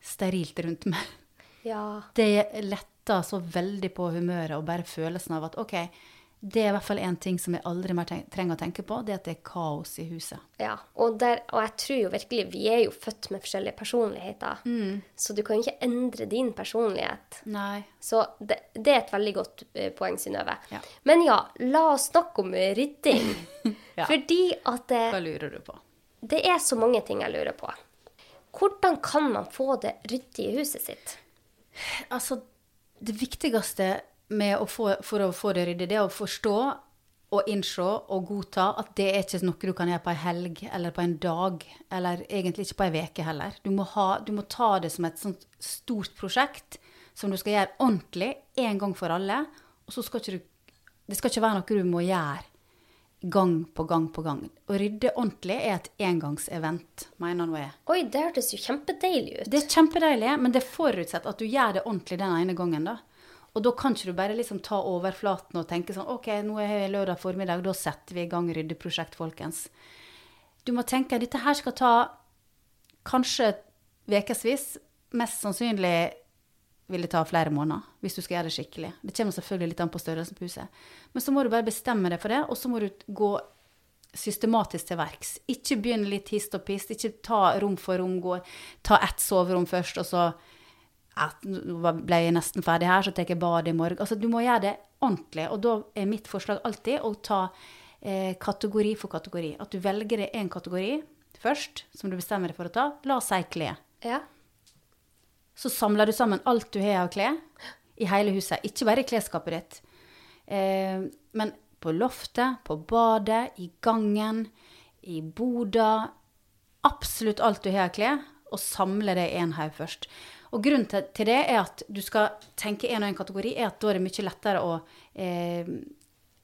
sterilt rundt meg. Ja. Det letter så veldig på humøret og bare følelsen av at OK, det er i hvert fall én ting som jeg aldri mer trenger å tenke på, det er at det er kaos i huset. Ja, og, der, og jeg tror jo virkelig vi er jo født med forskjellige personligheter. Så du kan jo ikke endre din personlighet. Nei. Så det, det er et veldig godt eh, poeng, Synnøve. Ja. Men ja, la oss snakke om rydding. <laughs> Ja. Fordi at det, Hva lurer du på? det er så mange ting jeg lurer på. Hvordan kan man få det ryddig i huset sitt? Altså, det viktigste med å få, for å få det ryddig, det er å forstå og innse og godta at det er ikke noe du kan gjøre på ei helg eller på en dag, eller egentlig ikke på ei uke heller. Du må, ha, du må ta det som et sånt stort prosjekt som du skal gjøre ordentlig en gang for alle. Og så skal ikke du Det skal ikke være noe du må gjøre gang på gang på gang. Å rydde ordentlig er et engangsevent, mener Noé. Oi, det hørtes jo kjempedeilig ut. Det er kjempedeilig, men det forutsetter at du gjør det ordentlig den ene gangen. da. Og da kan ikke du bare liksom ta overflaten og tenke sånn OK, nå er det lørdag formiddag, da setter vi i gang ryddeprosjekt, folkens. Du må tenke dette her skal ta kanskje ukevis. Mest sannsynlig vil det ta flere måneder hvis du skal gjøre det skikkelig. Det kommer selvfølgelig litt an på størrelsen på huset. Men så må du bare bestemme deg for det, og så må du gå systematisk til verks. Ikke begynne litt hist og pist. Ikke ta rom for rom. Gå, ta ett soverom først, og så ja, nå ble jeg nesten ferdig her, så tar jeg bad i morgen. Altså, du må gjøre det ordentlig. Og da er mitt forslag alltid å ta eh, kategori for kategori. At du velger deg én kategori først, som du bestemmer deg for å ta. La oss si klær. Ja. Så samler du sammen alt du har av klær i hele huset. Ikke bare i klesskapet ditt. Eh, men på loftet, på badet, i gangen, i boda. Absolutt alt du har av klær, og samle det i én haug først. Og grunnen til, til det er at du skal tenke én og én kategori, er at da er det mye lettere å eh,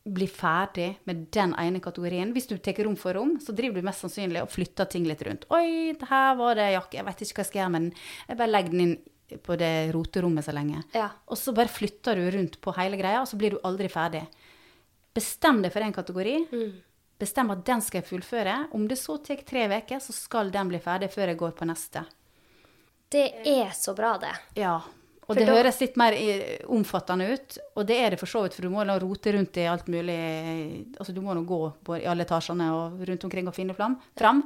bli ferdig med den ene kategorien. Hvis du tar rom for rom, så driver du mest sannsynlig og flytter ting litt rundt. Oi, her var det jakke, jeg vet ikke hva jeg skal gjøre med den. Jeg bare legger den inn på det roterommet så lenge. Ja. Og så bare flytter du rundt på hele greia, og så blir du aldri ferdig. Bestem deg for en kategori. Bestem at den skal jeg fullføre. Om det så tar tre uker, så skal den bli ferdig før jeg går på neste. Det er så bra, det. Ja. Og For det da- høres litt mer eh, omfattende ut, og det er det for så vidt, for du må nå rote rundt i alt mulig Altså, du må nå gå i alle etasjene og rundt omkring og finne fram. fram.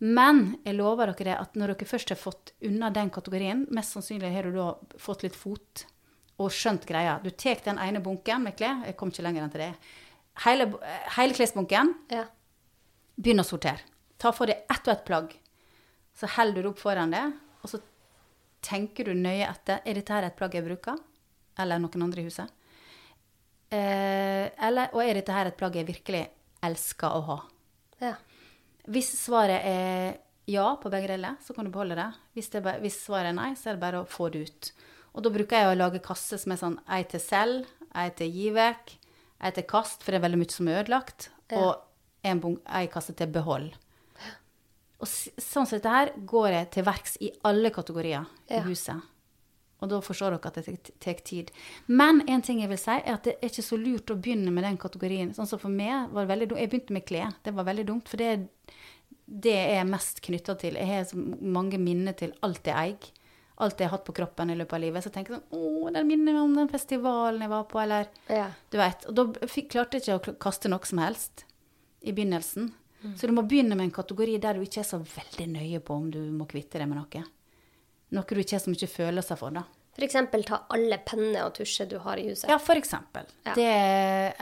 Men jeg lover dere det at når dere først har fått unna den kategorien, mest sannsynlig har du da fått litt fot og skjønt greia. Du tar den ene bunken med klær, jeg kom ikke lenger enn til det. Hele, hele klesbunken, Ja. begynn å sortere. Ta for deg ett og ett plagg. Så holder du det opp foran deg, og så tenker du nøye etter. Er dette her et plagg jeg bruker? Eller noen andre i huset? Eh, eller, og er dette her et plagg jeg virkelig elsker å ha? Ja. Hvis svaret er ja på begge deler, så kan du beholde det. Hvis, det bare, hvis svaret er nei, så er det bare å få det ut. Og da bruker jeg å lage kasser som er sånn ei til selv, ei til gi vekk, ei til kast, for det er veldig mye som er ødelagt, og en ei kasse til behold. Og sånn som dette her går jeg til verks i alle kategorier i Ja. huset. Og da forstår dere at det tar tid. Men en ting jeg vil si, er at det er ikke så lurt å begynne med den kategorien. Sånn som for meg var det veldig dumt. Jeg begynte med klær. Det var veldig dumt, for det er det jeg er mest knytta til. Jeg har så mange minner til alt jeg eier. Alt jeg har hatt på kroppen i løpet av livet. Så jeg tenker sånn Å, den minner meg om den festivalen jeg var på, eller Ja. Du vet. Og da klarte jeg ikke å kaste noe som helst i begynnelsen. Så du må begynne med en kategori der du ikke er så veldig nøye på om du må kvitte deg med noe. Noe du ikke har så mye følelser for, da. Eksempel ta alle penner og tusjer du har i huset. Ja, eksempel. Ja. Det,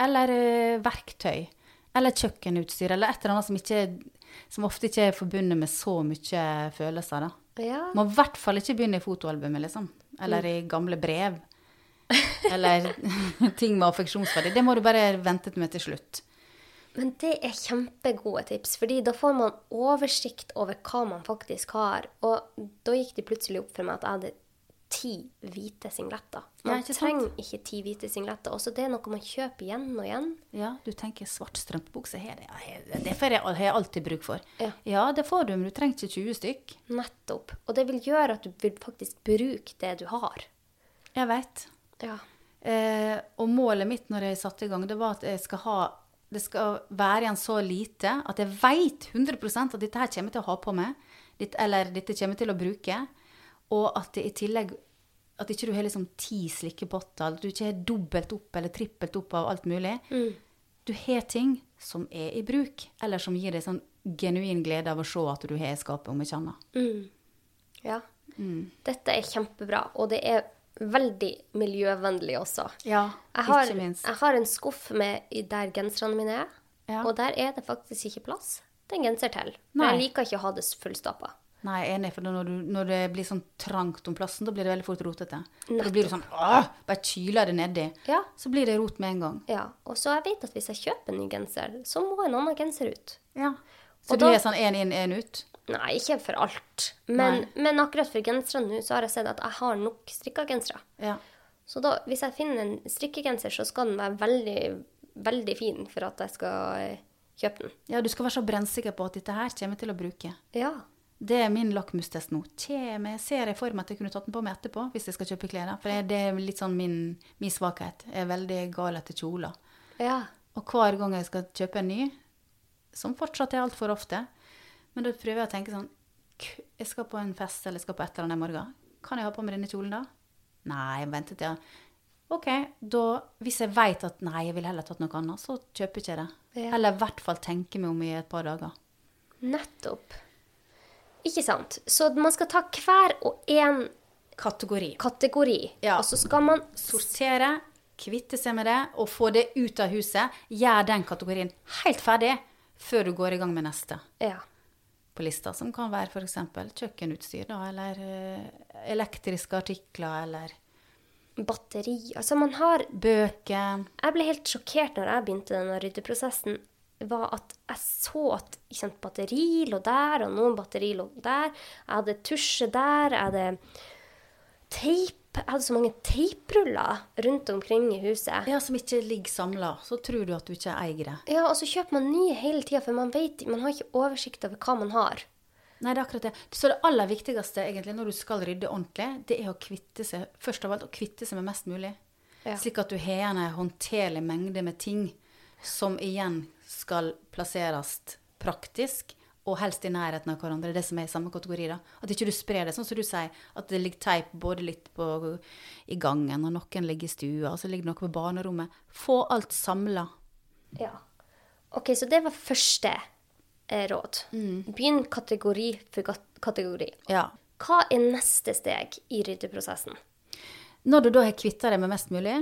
eller eh, verktøy. Eller kjøkkenutstyr. Eller et eller annet som, ikke, som ofte ikke er forbundet med så mye følelser. da. Ja. Må i hvert fall ikke begynne i fotoalbumet, liksom. Eller i gamle brev. <laughs> Eller <laughs> ting med affeksjonsverdi. Det må du bare vente med til slutt. Men det er kjempegode tips, fordi da får man oversikt over hva man faktisk har. Og da gikk det plutselig opp for meg at jeg hadde ti hvite singletter. Ja, Man ikke trenger ikke ti hvite singletter. Også det er noe man kjøper igjen og igjen. Ja, du tenker svart strømpebukse. her, ja, Det har jeg alltid bruk for. Ja. ja, det får du, men du trenger ikke 20 stykk. Nettopp. Og det vil gjøre at du vil faktisk bruke det du har. Jeg veit. Ja. Eh, og målet mitt når jeg satte i gang, det var at jeg skal ha det skal være igjen så lite at jeg veit 100 at dette her kommer til å ha på meg. Ditt, eller dette kommer til å bruke. Og at det i tillegg at ikke du har liksom ti slikkepotter, at du ikke har dobbelt opp eller trippelt opp av alt mulig. Du har ting som er i bruk, eller som gir deg sånn genuin glede av å se at du har i skapet, om ikke annet. Mm. ja. Mm. Dette er kjempebra, og det er veldig miljøvennlig også. Ja, Jeg har, ikke minst. jeg har en skuff med, der genserne mine er, Ja. og der er det faktisk ikke plass til en genser til. For Nei. jeg liker ikke å ha det fullstappa. Nei, jeg er enig, for når, du, når det blir sånn trangt om plassen, da blir det veldig fort rotete. Da blir du sånn åh, bare kyler det nedi. Ja. Så blir det rot med en gang. Ja, og så jeg vet at hvis jeg kjøper en ny genser, så må en annen genser ut. Ja. Så Og du da- er sånn én inn, én ut? Nei, ikke for alt. Men, men akkurat for genserne nå, så har jeg sett at jeg har nok strikka gensere. Ja. Så da, hvis jeg finner en strikkegenser, så skal den være veldig, veldig fin for at jeg skal eh, kjøpe den. ja, du skal være så brennsikker på at dette her kommer jeg til å bruke. Ja. Det er min lakmustest nå. Kjem, jeg ser jeg for meg at jeg kunne tatt den på meg etterpå, hvis jeg skal kjøpe klær. For det- det er litt sånn min, min svakhet. Jeg er veldig gal etter kjoler. Ja. Og hver gang jeg skal kjøpe en ny, som fortsatt er altfor ofte, men da prøver jeg å tenke sånn Jeg skal på en fest eller jeg skal på et eller annet i morgen. Kan jeg ha på meg denne kjolen da? Nei, jeg ventet, ja. OK, da Hvis jeg vet at nei, jeg vil heller tatt noe annet, så kjøper ikke jeg det. Ja. Eller i hvert fall tenke meg om i et par dager. Nettopp. Ikke sant? Så man skal ta hver og en Kategori. kategori, Ja. og så skal man Sortere, kvitte seg med det og få det ut av huset. Gjør den kategorien helt ferdig før du går i gang med neste. Ja. På lista, som kan være f.eks. kjøkkenutstyr, da, eller eh, elektriske artikler, eller Batteri Altså, man har bøker. Jeg ble helt sjokkert når jeg begynte denne ryddeprosessen. var at Jeg så at sant, batteri lå der, og noen batteri lå der. Jeg hadde tusje der. Jeg hadde teip. Jeg hadde så mange teipruller rundt omkring i huset. Ja, som ikke ligger samla. Så tror du at du ikke eier det. Ja, og så kjøper man nye hele tida, for man, vet, man har ikke oversikt over hva man har. Nei, det er akkurat det. Så det aller viktigste egentlig når du skal rydde ordentlig, det er å kvitte seg først av alt, å kvitte seg med mest mulig. Ja. Slik at du har en håndterlig mengde med ting som igjen skal plasseres praktisk, og helst i nærheten av hverandre. Det som er i samme kategori. da. At ikke du sprer det, sånn som du sier, at det ligger teip både litt på, i gangen, og noen ligger i stua, og så ligger det noe på barnerommet. Få alt samla. Ja. Ok, så det var første eh, råd. Begynn kategori for kategori. Ja. Hva er neste steg i ryddeprosessen? Når du da har kvitta deg med mest mulig,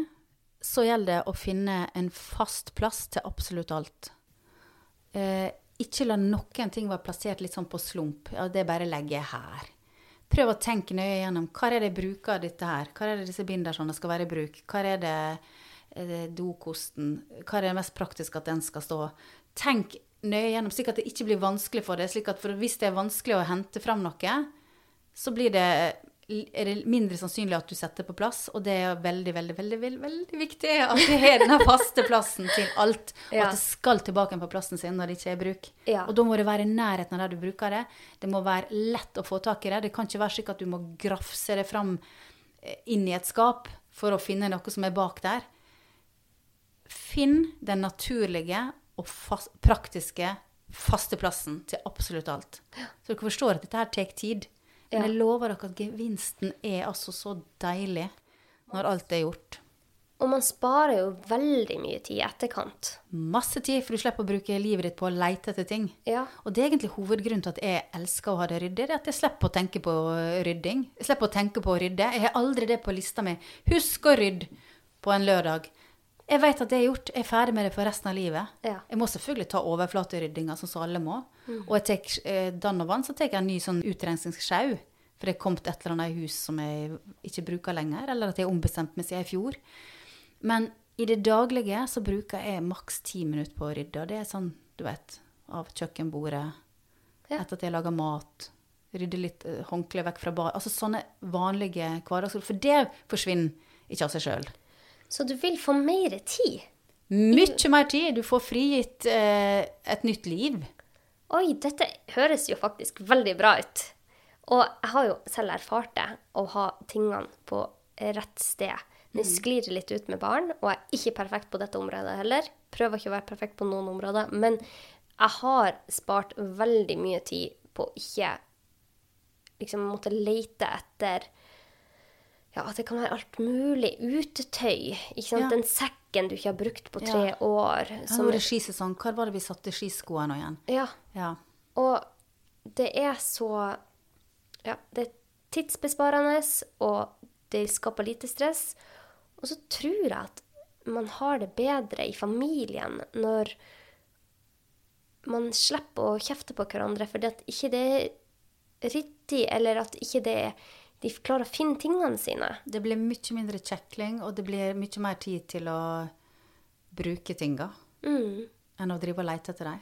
så gjelder det å finne en fast plass til absolutt alt. Eh, ikke la noen ting være plassert litt sånn på slump. Ja, det bare legger jeg her. Prøv å tenke nøye gjennom hva er det jeg bruker dette her. Hva er det disse bindersene skal være i bruk? Hva er det det dokosten, hva er det mest praktiske at den skal stå? Tenk nøye gjennom, slik at det ikke blir vanskelig for deg. slik at Hvis det er vanskelig å hente fram noe, så blir det, er det mindre sannsynlig at du setter på plass. Og det er veldig, veldig, veldig veldig, veldig viktig at du har denne faste plassen til alt. Og Ja. at det skal tilbake på plassen sin når det ikke er bruk. Ja. Og da må det være i nærheten av der du bruker det. Det må være lett å få tak i det. Det kan ikke være slik at du må grafse det fram eh, inn i et skap for å finne noe som er bak der. Finn den naturlige og fast, praktiske faste plassen til absolutt alt. Så dere forstår at dette her tar tid. Men jeg lover dere at gevinsten er altså så deilig når alt er gjort. Og man sparer jo veldig mye tid i etterkant. Masse tid, for du slipper å bruke livet ditt på å leite etter ting. Ja. Og det er egentlig hovedgrunnen til at jeg elsker å ha det ryddig. Det er at jeg slipper å tenke på rydding. Jeg slipper å tenke på å rydde. Jeg har aldri det på lista mi. Husk å rydde på en lørdag. Jeg vet at det er gjort. Jeg er ferdig med det for resten av livet. Ja. Jeg må selvfølgelig ta overflateryddinga, sånn som alle må. Og jeg tar eh, vann, så tar jeg en ny sånn utrenskningssjau. For det er kommet et eller annet hus som jeg ikke bruker lenger, eller at jeg har ombestemt meg siden i fjor. Men i det daglige så bruker jeg maks ti minutter på å rydde. Og det er sånn, du vet, av kjøkkenbordet, Ja. etter at jeg lager mat, rydde litt uh, håndkle vekk fra bar. Altså sånne vanlige hverdagsord. For det forsvinner ikke av seg sjøl. Så du vil få mer tid. Mye mer tid. Du får frigitt eh, et nytt liv. Oi, dette høres jo faktisk veldig bra ut. Og jeg har jo selv erfart det, å ha tingene på rett sted. Nå sklir det litt ut med barn, og jeg er ikke perfekt på dette området heller. Prøver ikke å være perfekt på noen områder. Men jeg har spart veldig mye tid på å ikke liksom måtte lete etter ja, det kan være alt mulig. Utetøy. ikke sant? Ja. Den sekken du ikke har brukt på tre Ja. år. Så var det skisesong. Hva var det vi satte skiskoene nå igjen? ja, Ja. og det er så Ja, det er tidsbesparende, og det skaper lite stress. Og så tror jeg at man har det bedre i familien når man slipper å kjefte på hverandre fordi at ikke det er ryddig, eller at ikke det er de klarer å finne tingene sine. Det blir mye mindre kjekling, og det blir mye mer tid til å bruke tinga Mm. enn å drive og lete etter dem.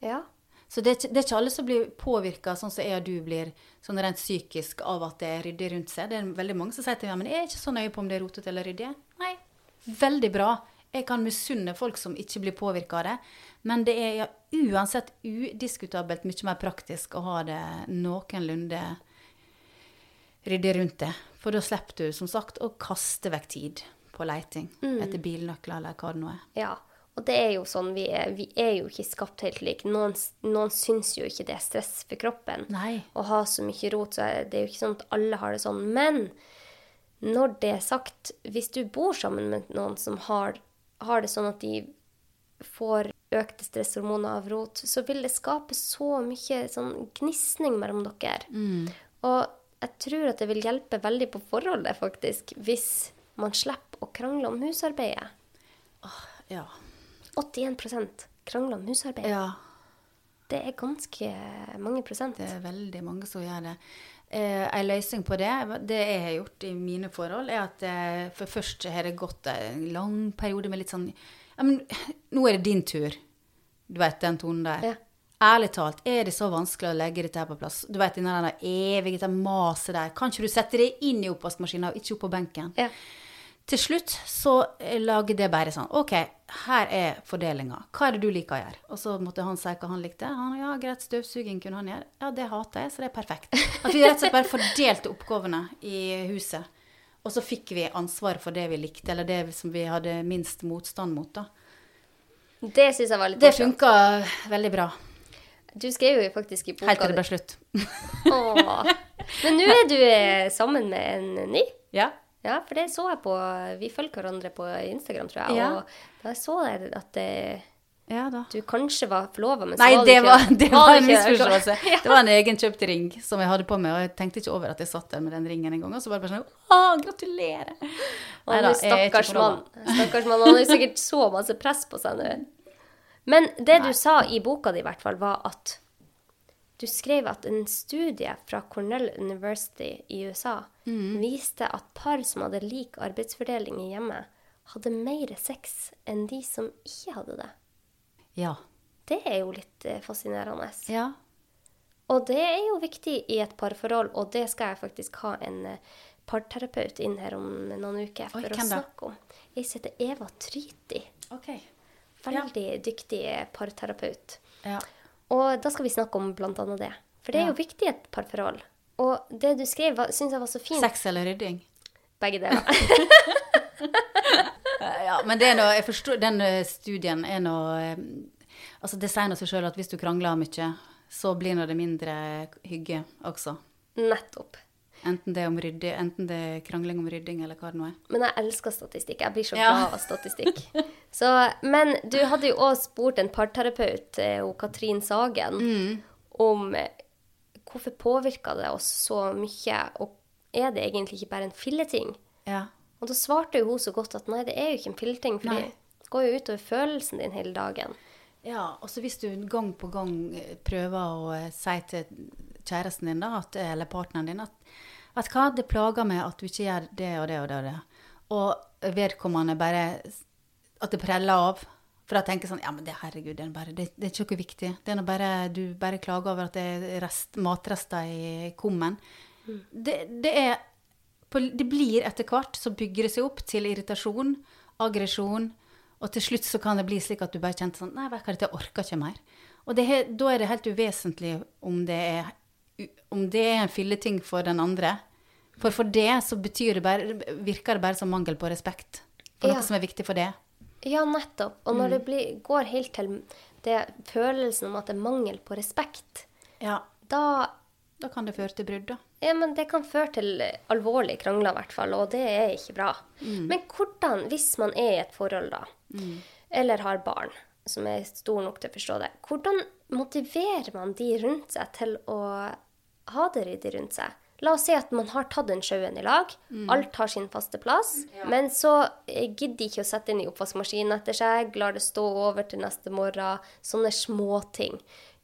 Ja. Så det det er ikke alle som blir påvirka, sånn som jeg og du blir, sånn rent psykisk av at det er ryddig rundt seg. Det er veldig mange som sier til meg men jeg er ikke så nøye på om det er rotete eller ryddig. Nei, veldig bra. Jeg kan misunne folk som ikke blir påvirka av det. Men det er ja, uansett udiskutabelt mye mer praktisk å ha det noenlunde ryddig rundt det. For da slipper du, som sagt, å kaste vekk tid på leiting etter bilnøkler eller hva det nå er. Ja, og det er jo sånn, vi er, vi er jo ikke skapt helt like. Noen, noen syns jo ikke det er stress for kroppen Nei. å ha så mye rot, så det er jo ikke sånn at alle har det sånn. Men når det er sagt, hvis du bor sammen med noen som har, har det sånn at de får økte stresshormoner av rot, så vil det skape så mye sånn gnisning mellom dere. Og jeg tror at det vil hjelpe veldig på forholdet, faktisk, hvis man slipper å krangle om husarbeidet. Ja. 81 krangler om husarbeidet. ja. Det er ganske mange prosent. Det er veldig mange som gjør det. Eh, en løsning på det, det jeg har gjort i mine forhold, er at eh, for først har det gått en lang periode med litt sånn ja, men nå er det din tur. Du vet den tonen der. Ja. Ærlig talt, er det så vanskelig å legge dette her på plass? Du vet denne der evige dette maset der. Kan ikke du sette det inn i oppvaskmaskinen og ikke opp på benken? Ja. Til slutt så lager det bare sånn OK, her er fordelinga. Hva er det du liker å gjøre? Og så måtte han si hva han likte. Han, ja, greit, støvsuging kunne han gjøre. Ja, det hater jeg, så det er perfekt. At vi rett og slett bare fordelte oppgavene i huset. Og så fikk vi ansvar for det vi likte, eller det som vi hadde minst motstand mot, da. Det syns jeg var litt Det morsomt. funka veldig bra. Du skrev jo faktisk i boka Helt til det ble slutt. <laughs> Åh. Men nå er du eh, sammen med en ny. Ja. Ja, for det så jeg på Vi følger hverandre på Instagram, tror jeg. Ja. Og da så jeg at det, Ja da. du kanskje var forlova, men så Nei, var du det ikke var, det <laughs> var en misforståelse. ja. <laughs> det? var en egenkjøpt ring som jeg hadde på meg, og jeg tenkte ikke over at jeg satt der med den ringen en gang. Og så var det bare sånn Å, gratulerer! Å, Neida, jeg er ikke stakkars forlova. Stakkars mann. Han har sikkert så masse press på seg nå. Men det du sa i boka di, i hvert fall, var at du skrev at en studie fra Cornell University i USA Mm. viste at par som hadde lik arbeidsfordeling i hjemmet, hadde mer sex enn de som ikke hadde det. Ja. Det er jo litt eh, fascinerende. Ja. Og det er jo viktig i et parforhold, og det skal jeg faktisk ha en eh, parterapeut inn her om noen uker for Oi, å snakke om. Jeg heter Eva Tryti. OK. Veldig dyktig parterapeut. Ja. Og da skal vi snakke om blant annet det. For det er Ja. jo viktig i et parforhold. Og det du skrev, syns jeg var så fint. Sex eller rydding? Begge deler. <laughs> Ja, men det er noe, jeg forstår, den eh, studien er noe eh, Altså, det sier nå seg sjøl at hvis du krangler mye, så blir nå det mindre hygge også. Nettopp. Enten det, om rydding, enten det er krangling om rydding, eller hva det nå er. Men jeg elsker statistikk. Jeg blir så Ja. glad av statistikk. Så, men du hadde jo òg spurt en parterapeut, eh, Katrin Sagen, Mm. om eh, hvorfor påvirka det oss så mye, og er det egentlig ikke bare en filleting? Ja. Og da svarte jo hun så godt at nei, det er jo ikke en filleting, for Nei. det går jo utover følelsen din hele dagen. Ja, og så hvis du gang på gang eh, prøver å si til kjæresten din, da, at, eller partneren din, at vet du hva, det plager meg at du ikke gjør det og det og det og det. Og vedkommende bare At det preller av. For da tenker jeg sånn Ja, men det, herregud, det er, bare, det, det er ikke noe viktig. Det er bare Du bare klager over at det er rest, matrester i kummen. Det, det er på, Det blir etter hvert så bygger det seg opp til irritasjon, aggresjon, og til slutt så kan det bli slik at du bare kjente sånn Nei, vet du hva, dette orker ikke mer. Og det, da er det helt uvesentlig om det er om det er en filleting for den andre. For for det så det bare, virker det bare som mangel på respekt for Ja. noe som er viktig for det. Ja, nettopp. Og Mm. når det blir, går helt til det følelsen om at det er mangel på respekt, Ja, da da kan det føre til brudd, da. Ja, men det kan føre til alvorlige krangler, i hvert fall, og det er ikke bra. Mm. Men hvordan, hvis man er i et forhold, da, eller har barn som er stor nok til å forstå det, hvordan motiverer man de rundt seg til å ha det ryddig rundt seg? La oss si at man har tatt den sjøen i lag, Mm. alt har sin faste plass, men så eh, gidder de ikke å sette inn i oppvaskmaskinen etter seg, lar det stå over til neste morgen, sånne småting.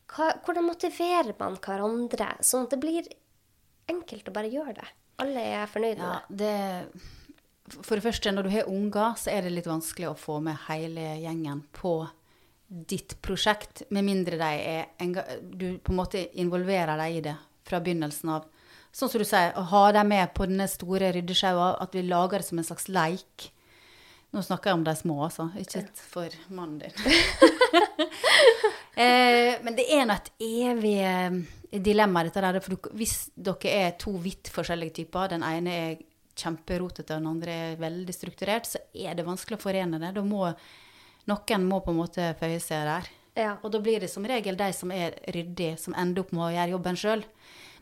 Hvordan motiverer man hverandre, sånn at det blir enkelt å bare gjøre det? Alle er fornøyd med Ja, det. det For det første, når du har unger, så er det litt vanskelig å få med hele gjengen på ditt prosjekt, med mindre de er du på en måte involverer dem i det fra begynnelsen av. Sånn som du sier, å ha dem med på denne store ryddesjaua, at vi lager det som en slags leik. Nå snakker jeg om de små, altså, ikke for mannen din. <laughs> eh, men det er nå et evig eh, dilemma, dette der. For hvis dere er to vidt forskjellige typer, den ene er kjemperotete, og den andre er veldig strukturert, så er det vanskelig å forene det. Da må noen må på en måte føye seg der. Ja. Og da blir det som regel de som er ryddige, som ender opp med å gjøre jobben sjøl.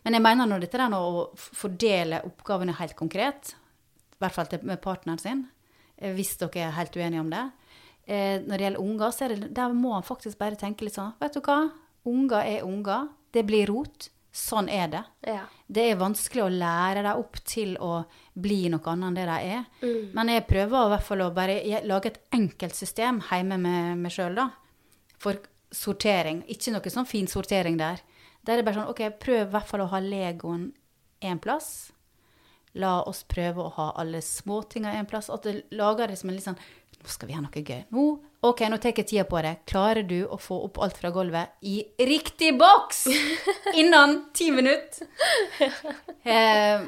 Men jeg mener når dette der å fordele oppgavene helt konkret, i hvert fall med partneren sin, eh, hvis dere er helt uenige om det eh, Når det gjelder unger, så det, der må man faktisk bare tenke litt sånn Vet du hva? Unger er unger. Det blir rot. Sånn er det. Ja. Det er vanskelig å lære dem opp til å bli noe annet enn det de er. Men jeg prøver i hvert fall å bare lage et enkelt system hjemme med meg sjøl, da. For sortering. Ikke noe sånn fin sortering der. Der er det bare sånn OK, prøv i hvert fall å ha Legoen én plass. La oss prøve å ha alle småtinga én plass. At det lager det som en litt sånn Nå skal vi ha noe gøy. Nå, OK, nå tar jeg tida på det. Klarer du å få opp alt fra gulvet i riktig boks <laughs> innen ti minutter? Eh,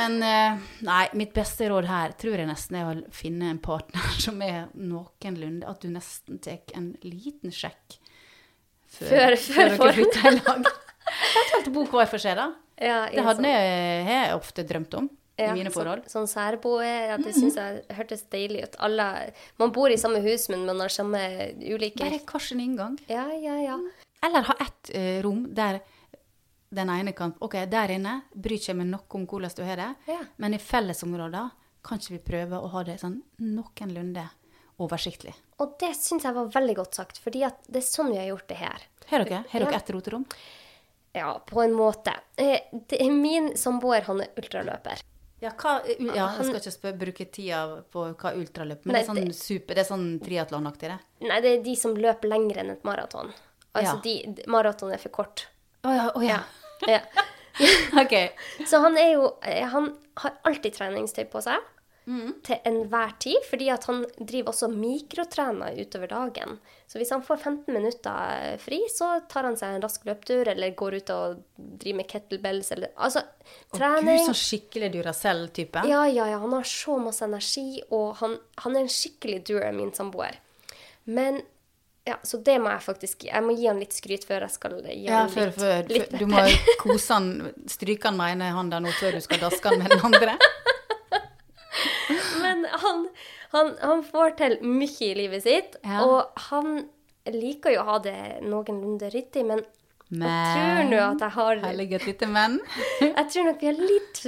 men eh, nei, mitt beste råd her tror jeg nesten er å finne en partner <laughs> som er noenlunde At du nesten tar en liten sjekk Før- før dere flytter i lag. <laughs> Eventuelt bo hver for seg, da. Ja, Det hadde jeg, jeg ofte drømt om ja, i mine forhold. Sånn, sånn særboer, ja, det syns jeg hørtes deilig ut. Alle, man bor i samme hus, men man har samme ulike Bare hver sin inngang. Ja, ja, ja. Eller ha ett uh, rom der den ene kan OK, der inne bryr jeg meg noe om hvordan du har det, Ja. men i fellesområder kan ikke vi prøve å ha det sånn noenlunde oversiktlig. Og det syns jeg var veldig godt sagt, fordi det er sånn vi har gjort det her. Har dere, har dere ett roterom? Ja, på en måte. Eh, det er min samboer, han er ultraløper. Ja, hva, ja, jeg skal ikke spør, bruke tida på hva ultraløp, men Nei, det er sånn super, det er sånn triatlonaktig, det. Nei, det er de som løper lenger enn et maraton. Altså, Ja. de, maraton er for kort. Å ja, Oh, ja. Ja. <laughs> OK. Så han er jo eh, Han har alltid treningstøy på seg. Til enhver tid, fordi at han driver også mikrotrener utover dagen. Så hvis han får 15 minutter fri, så tar han seg en rask løptur eller går ut og driver med kettlebells, eller Altså, Gud, trening sånn skikkelig Duracell-type. ja, ja, ja. Han har så masse energi, og han, han er en skikkelig doer, min samboer. Men ja, Så det må jeg faktisk Jeg må gi han litt skryt før jeg skal gi Ja, han litt, før, litt du må <laughs> kose han, stryke han med ene hånda nå før du skal daske han med den andre. <laughs> Men han, han, han får til mye i livet sitt, Ja. og han liker jo å ha det noenlunde ryddig, men jeg tror nå at jeg har Hellige et lite men. <laughs> Jeg tror nok vi har litt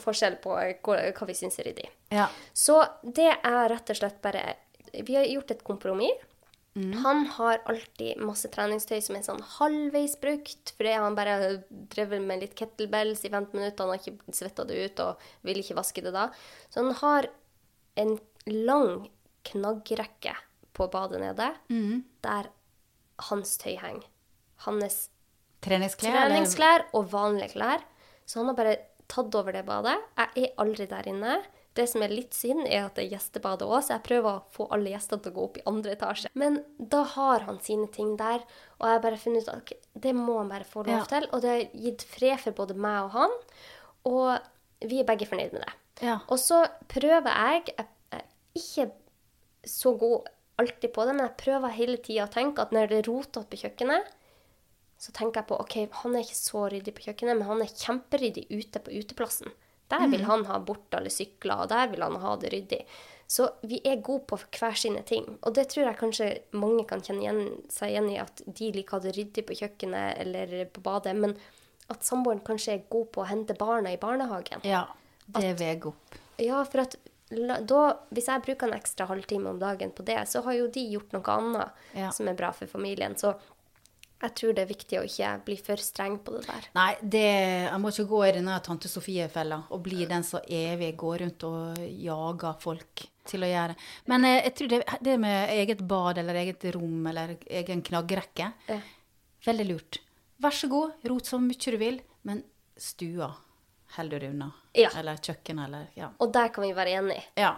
forskjell på hva vi syns er ryddig. Ja. Så det er rett og slett bare Vi har gjort et kompromiss. Han har alltid masse treningstøy som er sånn halvveis brukt, fordi han bare har drevet med litt kettlebells i 15 minutter, han har ikke svetta det ut og vil ikke vaske det da. Så han har en lang knaggrekke på badet nede, der hans tøy henger. Hans Treningsklær? treningsklær og vanlige klær. Så han har bare tatt over det badet. Jeg er aldri der inne. Det som er litt synd, er at det er gjestebadet òg, så jeg prøver å få alle gjestene til å gå opp i andre etasje. Men da har han sine ting der, og jeg har bare funnet ut at okay, det må han bare få lov Ja. til. Og det har gitt fred for både meg og han, og vi er begge fornøyd med det. Ja. Og så prøver jeg Jeg er ikke så god alltid på det, men jeg prøver hele tida å tenke at når det er rotete på kjøkkenet, så tenker jeg på ok, han er ikke så ryddig på kjøkkenet, men han er kjemperyddig ute på uteplassen. Der vil han ha bort alle sykler, og der vil han ha det ryddig. Så vi er gode på hver sine ting. Og det tror jeg kanskje mange kan kjenne igjen, seg igjen i, at de liker å ha det ryddig på kjøkkenet eller på badet, men at samboeren kanskje er god på å hente barna i barnehagen. ja. Det veier opp. Ja, for at da, hvis jeg bruker en ekstra halvtime om dagen på det, så har jo de gjort noe annet Ja. som er bra for familien. Så jeg tror det er viktig å ikke bli for streng på det der. Nei, det, jeg må ikke gå i denne tante Sofie-fella og bli den som evig går rundt og jager folk til å gjøre. Men jeg, jeg tror det, det med eget bad eller eget rom eller egen knaggrekke, Ja. veldig lurt. Vær så god, rot så mye du vil, men stua holder du unna. Ja. Eller kjøkkenet, eller ja. Og der kan vi være enige. Ja.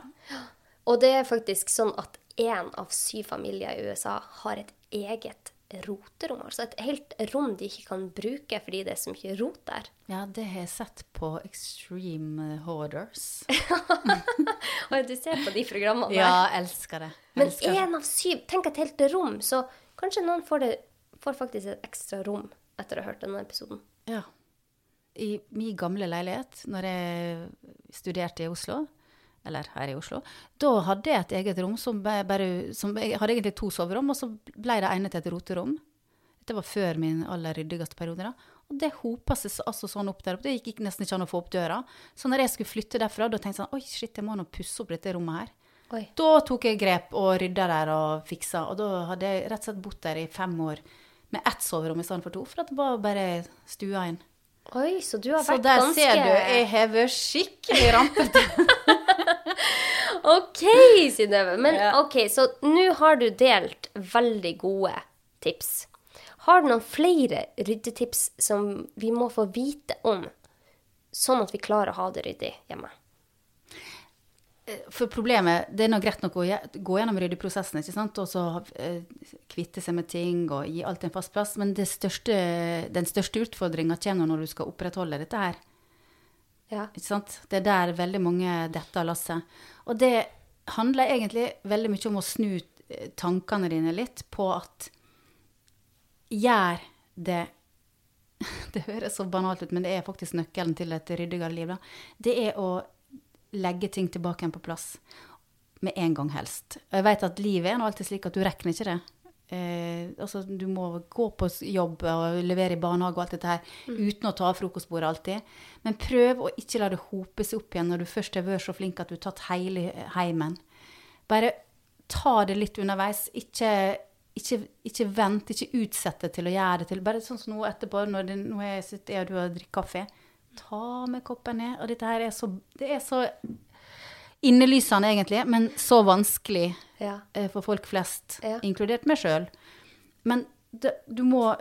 Og det er faktisk sånn at én av syv familier i USA har et eget roterom. Altså et helt rom de ikke kan bruke fordi det er så mye rot der. <laughs> ja, det har jeg sett på Extreme Hoarders. <laughs> Og du ser på de programmene der. Ja, elsker det. Men Elsker Men én av syv Tenk et helt rom, så kanskje noen får, det, får faktisk et ekstra rom etter å ha hørt denne episoden. Ja. I min gamle leilighet, når jeg studerte i Oslo, eller her i Oslo, da hadde jeg et eget rom som bare som, Jeg hadde egentlig to soverom, og så ble det ene til et roterom. Dette var før min aller ryddigste periode. da. Og det hopa seg altså sånn opp der oppe. Det gikk nesten ikke an å få opp døra. Så når jeg skulle flytte derfra, da tenkte jeg sånn Oi, shit, jeg må nå pusse opp dette rommet her. Oi. Da tok jeg grep og rydda der og fiksa. Og da hadde jeg rett og slett bodd der i fem år med ett soverom i stedet for to. For at det var bare stua inn. Oi, så du har vært ganske Så der ganske ser du, jeg vært skikkelig rampete. <laughs> OK, Synnøve. Men. OK, så nå har du delt veldig gode tips. Har du noen flere ryddetips som vi må få vite om, sånn at vi klarer å ha det ryddig hjemme? For problemet, det er nå greit nok å gå gjennom ryddeprosessen, ikke sant, og så eh, kvitte seg med ting og gi alt en fast plass, men det største, den største utfordringa kommer når du skal opprettholde dette her. Ja. Ikke sant? Det er der veldig mange detter av lasset. Og det handler egentlig veldig mye om å snu eh, tankene dine litt på at gjør det <laughs> Det høres så banalt ut, men det er faktisk nøkkelen til et ryddigere liv. Da. Det er å legge ting tilbake igjen på plass. Med en gang helst. Og jeg vet at livet er nå alltid slik at du rekker ikke det. Eh, altså, du må gå på jobb og levere i barnehage og alt dette her uten å ta av frokostbordet alltid. Men prøv å ikke la det hope seg opp igjen når du først har vært så flink at du har tatt hele heimen. Bare ta det litt underveis. Ikke, ikke, ikke vent, ikke utsett det til å gjøre det til. Bare sånn som nå etterpå, når det, nå er jeg sitter og du har drukket kaffe. Ta med koppen ned. Og dette her er så, det er så innelysende egentlig, men så vanskelig Ja. eh, for folk flest, Ja. inkludert meg sjøl. Men det, du må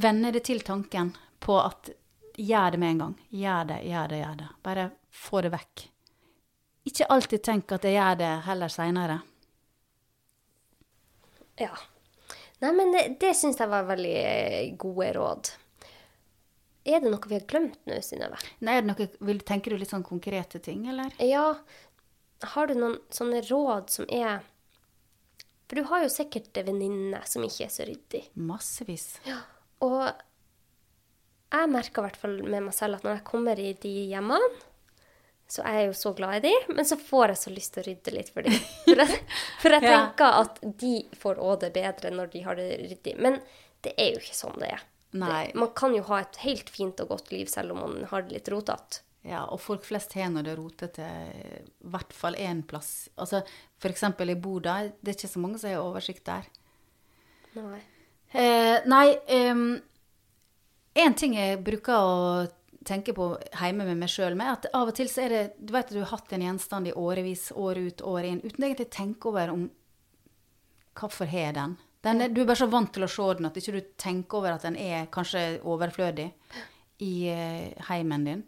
vende det til tanken på at gjør det med en gang. Gjør det, gjør det, gjør det. Bare få det vekk. ikke alltid tenk at jeg gjør det heller seinere. Ja. Nei, men det, det syns jeg var veldig eh, gode råd. Er det noe vi har glemt nå, Synnøve? Nei, er det noe, vil, tenker du litt sånn konkrete ting, eller? Ja, har du noen sånne råd som er For du har jo sikkert venninner som ikke er så ryddig. Massevis. Ja. Og jeg merker i hvert fall med meg selv at når jeg kommer i de hjemmene, så er jeg jo så glad i de, men så får jeg så lyst til å rydde litt for dem. For jeg, for jeg <laughs> tenker at de får òg det bedre når de har det ryddig. Men det er jo ikke sånn det er. Det, man kan jo ha et helt fint og godt liv selv om man har det litt rotete. Ja, og folk flest har når det er rotete, i hvert fall én plass. Altså, eksempel i Boda, det er ikke så mange som har oversikt der. Nei. Eh, nei, én ting jeg bruker å tenke på hjemme med meg sjøl med, at av og til så er det Du vet at du har hatt en gjenstand i årevis, år ut, år inn, uten egentlig å tenke over om Hvorfor har den? den er, du er bare så vant til å se den at ikke du tenker over at den er kanskje overflødig i eh, heimen din.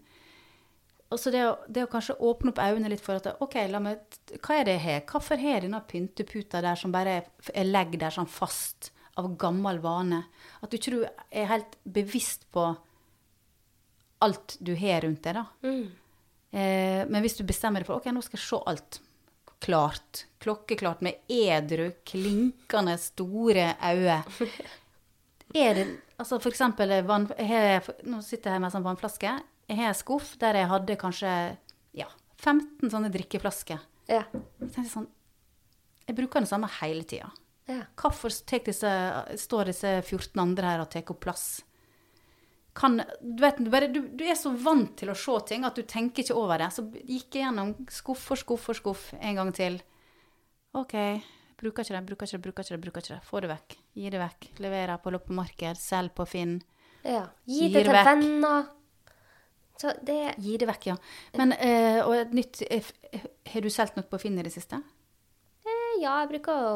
Og så det å, det å kanskje åpne opp øynene litt for at OK, meg, hva er det jeg har? Hvorfor har jeg denne pynteputa der som bare er, er legger der sånn fast av gammel vane? At du ikke er helt bevisst på alt du har rundt deg, da. Eh, men hvis du bestemmer deg for OK, nå skal jeg se alt klart, klokkeklart, med edru, klinkende store øyne. <laughs> Er det Altså for eksempel vann, jeg Nå sitter jeg her med en sånn vannflaske. Jeg har en skuff der jeg hadde kanskje ja, 15 sånne drikkeflasker. Ja. Jeg tenkte sånn Jeg bruker den samme hele tida. ja. Hvorfor disse, står disse 14 andre her og tar opp plass? Kan, du, vet, du, bare, du, du er så vant til å se ting at du tenker ikke over det. Så gikk jeg gjennom skuff for skuff for skuff en gang til. OK, bruker ikke det, bruker ikke det, bruker ikke det. bruker ikke det. Få det vekk. Gi det vekk. Leverer på loppemarked, selg på Finn. ja. Gi det til vekk. venner. Så det Gi det vekk, ja. Men, eh, og et nytt eh, Har du solgt noe på Finn i det siste? eh, Ja, jeg bruker å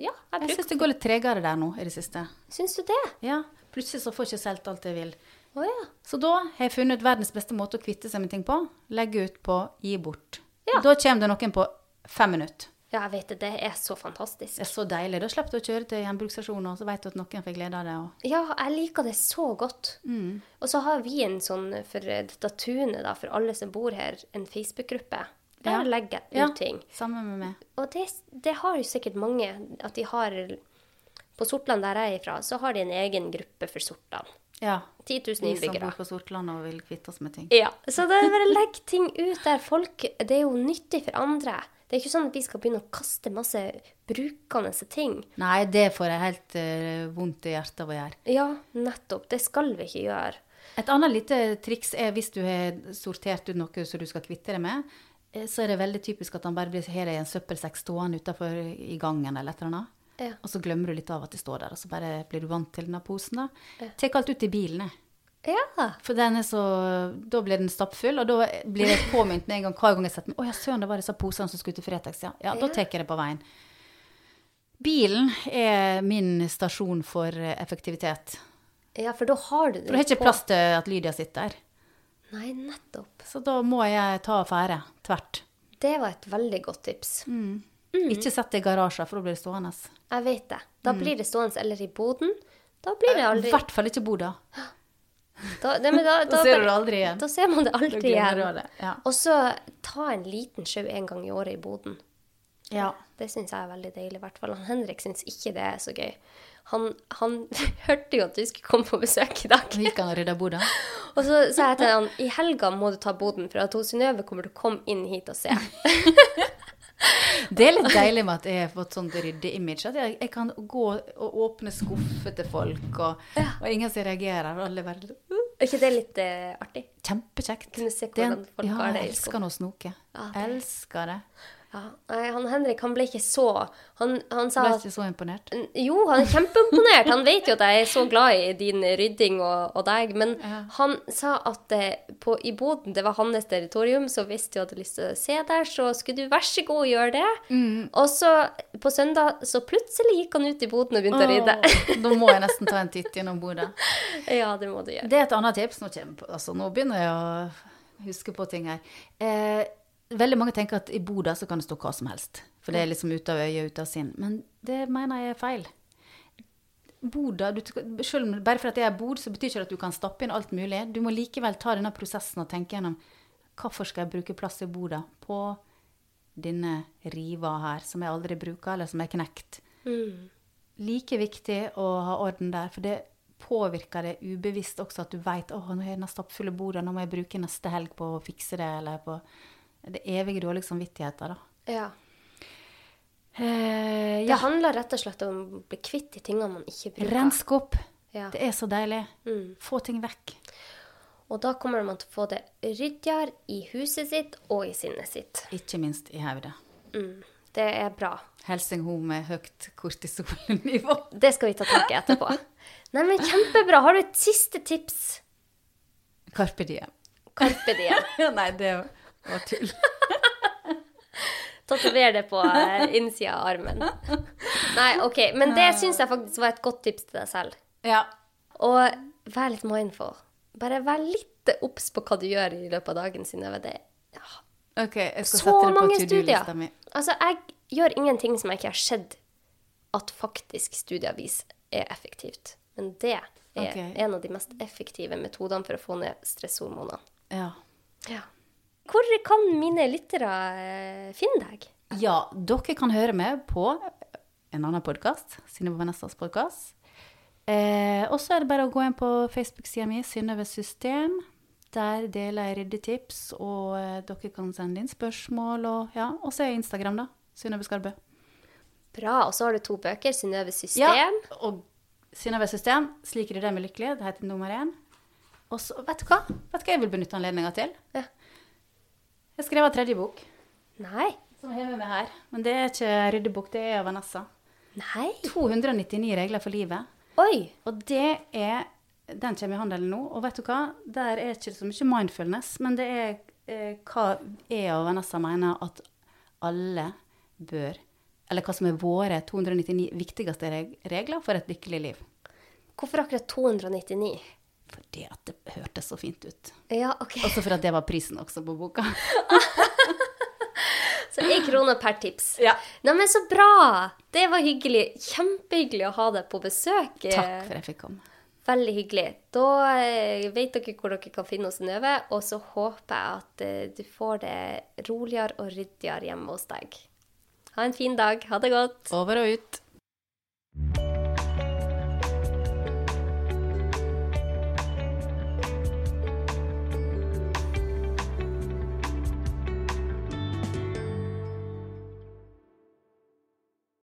Ja, jeg Jeg syns det går litt tregere der nå i det siste. Syns du det? Ja, Plutselig så får jeg ikke solgt alt jeg vil. Oh, ja. Så da har jeg funnet verdens beste måte å kvitte seg med ting på. Legge ut på gi bort. Ja. Da kommer det noen på fem minutter. Ja, jeg vet det. Det er så fantastisk. Det er så deilig. Da slipper du å kjøre til gjenbruksstasjonen, og så vet du at noen får glede av det. Og... Ja, jeg liker det så godt. Mm. Og så har vi en sånn for dette tunet, da, for alle som bor her, en Facebook-gruppe. Der Ja. legger jeg Ja, ut ting. Sammen med meg. Og det, det har jo sikkert mange at de har På Sortland, der jeg er ifra, så har de en egen gruppe for Sortland. Ja. 10 000 Vi som bor på Sortland og vil kvitte oss med ting. Ja, så det er bare legg ting ut der folk Det er jo nyttig for andre. Det er ikke sånn at vi skal begynne å kaste masse brukende ting. Nei, det får jeg helt uh, vondt i hjertet av å gjøre. Ja, nettopp. Det skal vi ikke gjøre. Et annet lite triks er hvis du har sortert ut noe som du skal kvitte deg med, eh, så er det veldig typisk at han bare blir her i en søppelsekk stående utafor i gangen eller et eller annet. Ja. Og så glemmer du litt av at det står der, og så bare blir du vant til denne posen. da. Tek alt ut i bilen, jeg. Ja. For den er så Da blir den stappfull, og da blir jeg påminnet med en gang hver gang jeg setter meg Å ja, søren, det var disse posene som skulle til Fretex, ja. Ja, da Ja. tar jeg det på veien. Bilen er min stasjon for effektivitet. ja, for da har du det For det er ikke plass til at Lydia sitter der. Nei, nettopp. Så da må jeg ta affære tvert. Det var et veldig godt tips. Mm. Ikke sett det i garasjen, for da blir det stående. Jeg vet det. Da blir det stående eller i boden. Da blir det aldri I hvert fall ikke Boda. Da, det, men da, Da ser du det aldri igjen. Da ser man det Da aldri igjen. Ja. Og så ta en liten sjau en gang i året i boden. ja. Det syns jeg er veldig deilig. i hvert fall. Han Henrik syns ikke det er så gøy. Han, han <laughs> hørte jo at du skulle komme på besøk i dag. Gikk han og rydda Boda. <laughs> Og så sa jeg til han i helga må du ta boden, for at Synnøve kommer til å komme inn hit og se. <laughs> Det er litt deilig med at jeg har fått sånt rydde image, At jeg, jeg kan gå og åpne skuffer til folk, og, og ingen som reagerer. Alle bare uh, Er ikke det litt uh, artig? Kjempekjekt. Kunne se Det hvordan folk ja, har det jeg elsker nå å snoke. Ah, Elsker det. Ja. Han Henrik han ble ikke så Han, han sa Ble ikke så imponert. Jo, han er kjempeimponert. Han vet jo at jeg er så glad i din rydding og, og deg. Men Ja. han sa at eh, på, i boden, det var hans territorium, så hvis du hadde lyst til å se der, så skulle du vær så god gjøre det. Mm. Og så på søndag, så plutselig gikk han ut i boden og begynte å rydde. Da må jeg nesten ta en titt gjennom Boda. <laughs> ja, det må du gjøre. Det er et annet tips. Nå, kommer, altså, nå begynner jeg å huske på ting her. Eh, Veldig mange tenker at i boda så kan det stå hva som helst. For det er liksom ute av øye, ute av sinn. Men det mener jeg er feil. Boda, du, selv om, bare for at det er bod, så betyr ikke det at du kan stappe inn alt mulig. Du må likevel ta denne prosessen og tenke gjennom hvorfor skal jeg bruke plass i boda på denne riva her, som jeg aldri bruker, eller som er knekt. Like viktig å ha orden der, for det påvirker det ubevisst også at du vet at nå er den stappfulle boda, nå må jeg bruke neste helg på å fikse det, eller på det evige dårlige samvittigheter, da. Ja. Eh, Det handler rett og slett om å bli kvitt de tingene man ikke bruker. Rensk opp. Ja. Det er så deilig. Mm. Få ting vekk. Og da kommer man til å få det ryddigere i huset sitt og i sinnet sitt. Ikke minst i hodet. Mm. Det er bra. Helsing hun med høyt kortisolnivå. Det skal vi ta tak i etterpå. <laughs> Nei, men Kjempebra. Har du et siste tips? Carpe diem. Carpe diem. <laughs> Nei, det var tull. <laughs> Tatover det på eh, innsida av armen. Nei, OK. Men det syns jeg faktisk var et godt tips til deg selv. Ja. Og vær litt mindful. Bare vær litt obs på hva du gjør i løpet av dagen, sin. Det ja. OK, jeg skal så sette det på mange to studier. mi. Altså, jeg gjør ingenting som jeg ikke har sett at faktisk studier viser er effektivt. Men det er okay. en av de mest effektive metodene for å få ned stresshormonene. Ja. Ja. Hvor kan mine lyttere eh, finne deg? ja, dere kan høre med på en annen podkast, Synnøve Vanessas podkast. Eh, og så er det bare å gå inn på Facebook-sida mi, Synnøve System. Der deler jeg ryddetips, og eh, dere kan sende inn spørsmål. Og, ja. så er Instagram, da. Synnøve Skarbø. Bra. Og så har du to bøker. Synnøve System. Ja, og Synnøve System, slik rydder jeg meg lykkelig. Det heter nummer én. Og så, vet du hva? Vet du hva jeg vil benytte anledninga til? Ja. Jeg skrev en tredje bok, Nei. som har med meg her. Men det er ikke ryddebok, det er Vanessa. Nei. 299 regler for livet. Oi. Og det er Den kommer i handelen nå. Og vet du hva? Der er ikke så mye mindfulness, men det er eh, hva jeg og Vanessa mener at alle bør Eller hva som er våre 299 viktigste regler for et lykkelig liv. Hvorfor akkurat 299? Fordi at det hørtes så fint ut. Ja, OK. Også for at det var prisen også på boka. <laughs> Så én krone per tips. Ja. Neimen, så bra! Det var hyggelig. Kjempehyggelig å ha deg på besøk. Takk for at jeg fikk komme. Veldig hyggelig. Da eh, vet dere hvor dere kan finne oss Synnøve, og så håper jeg at eh, du får det roligere og ryddigere hjemme hos deg. Ha en fin dag. Ha det godt. Over og ut.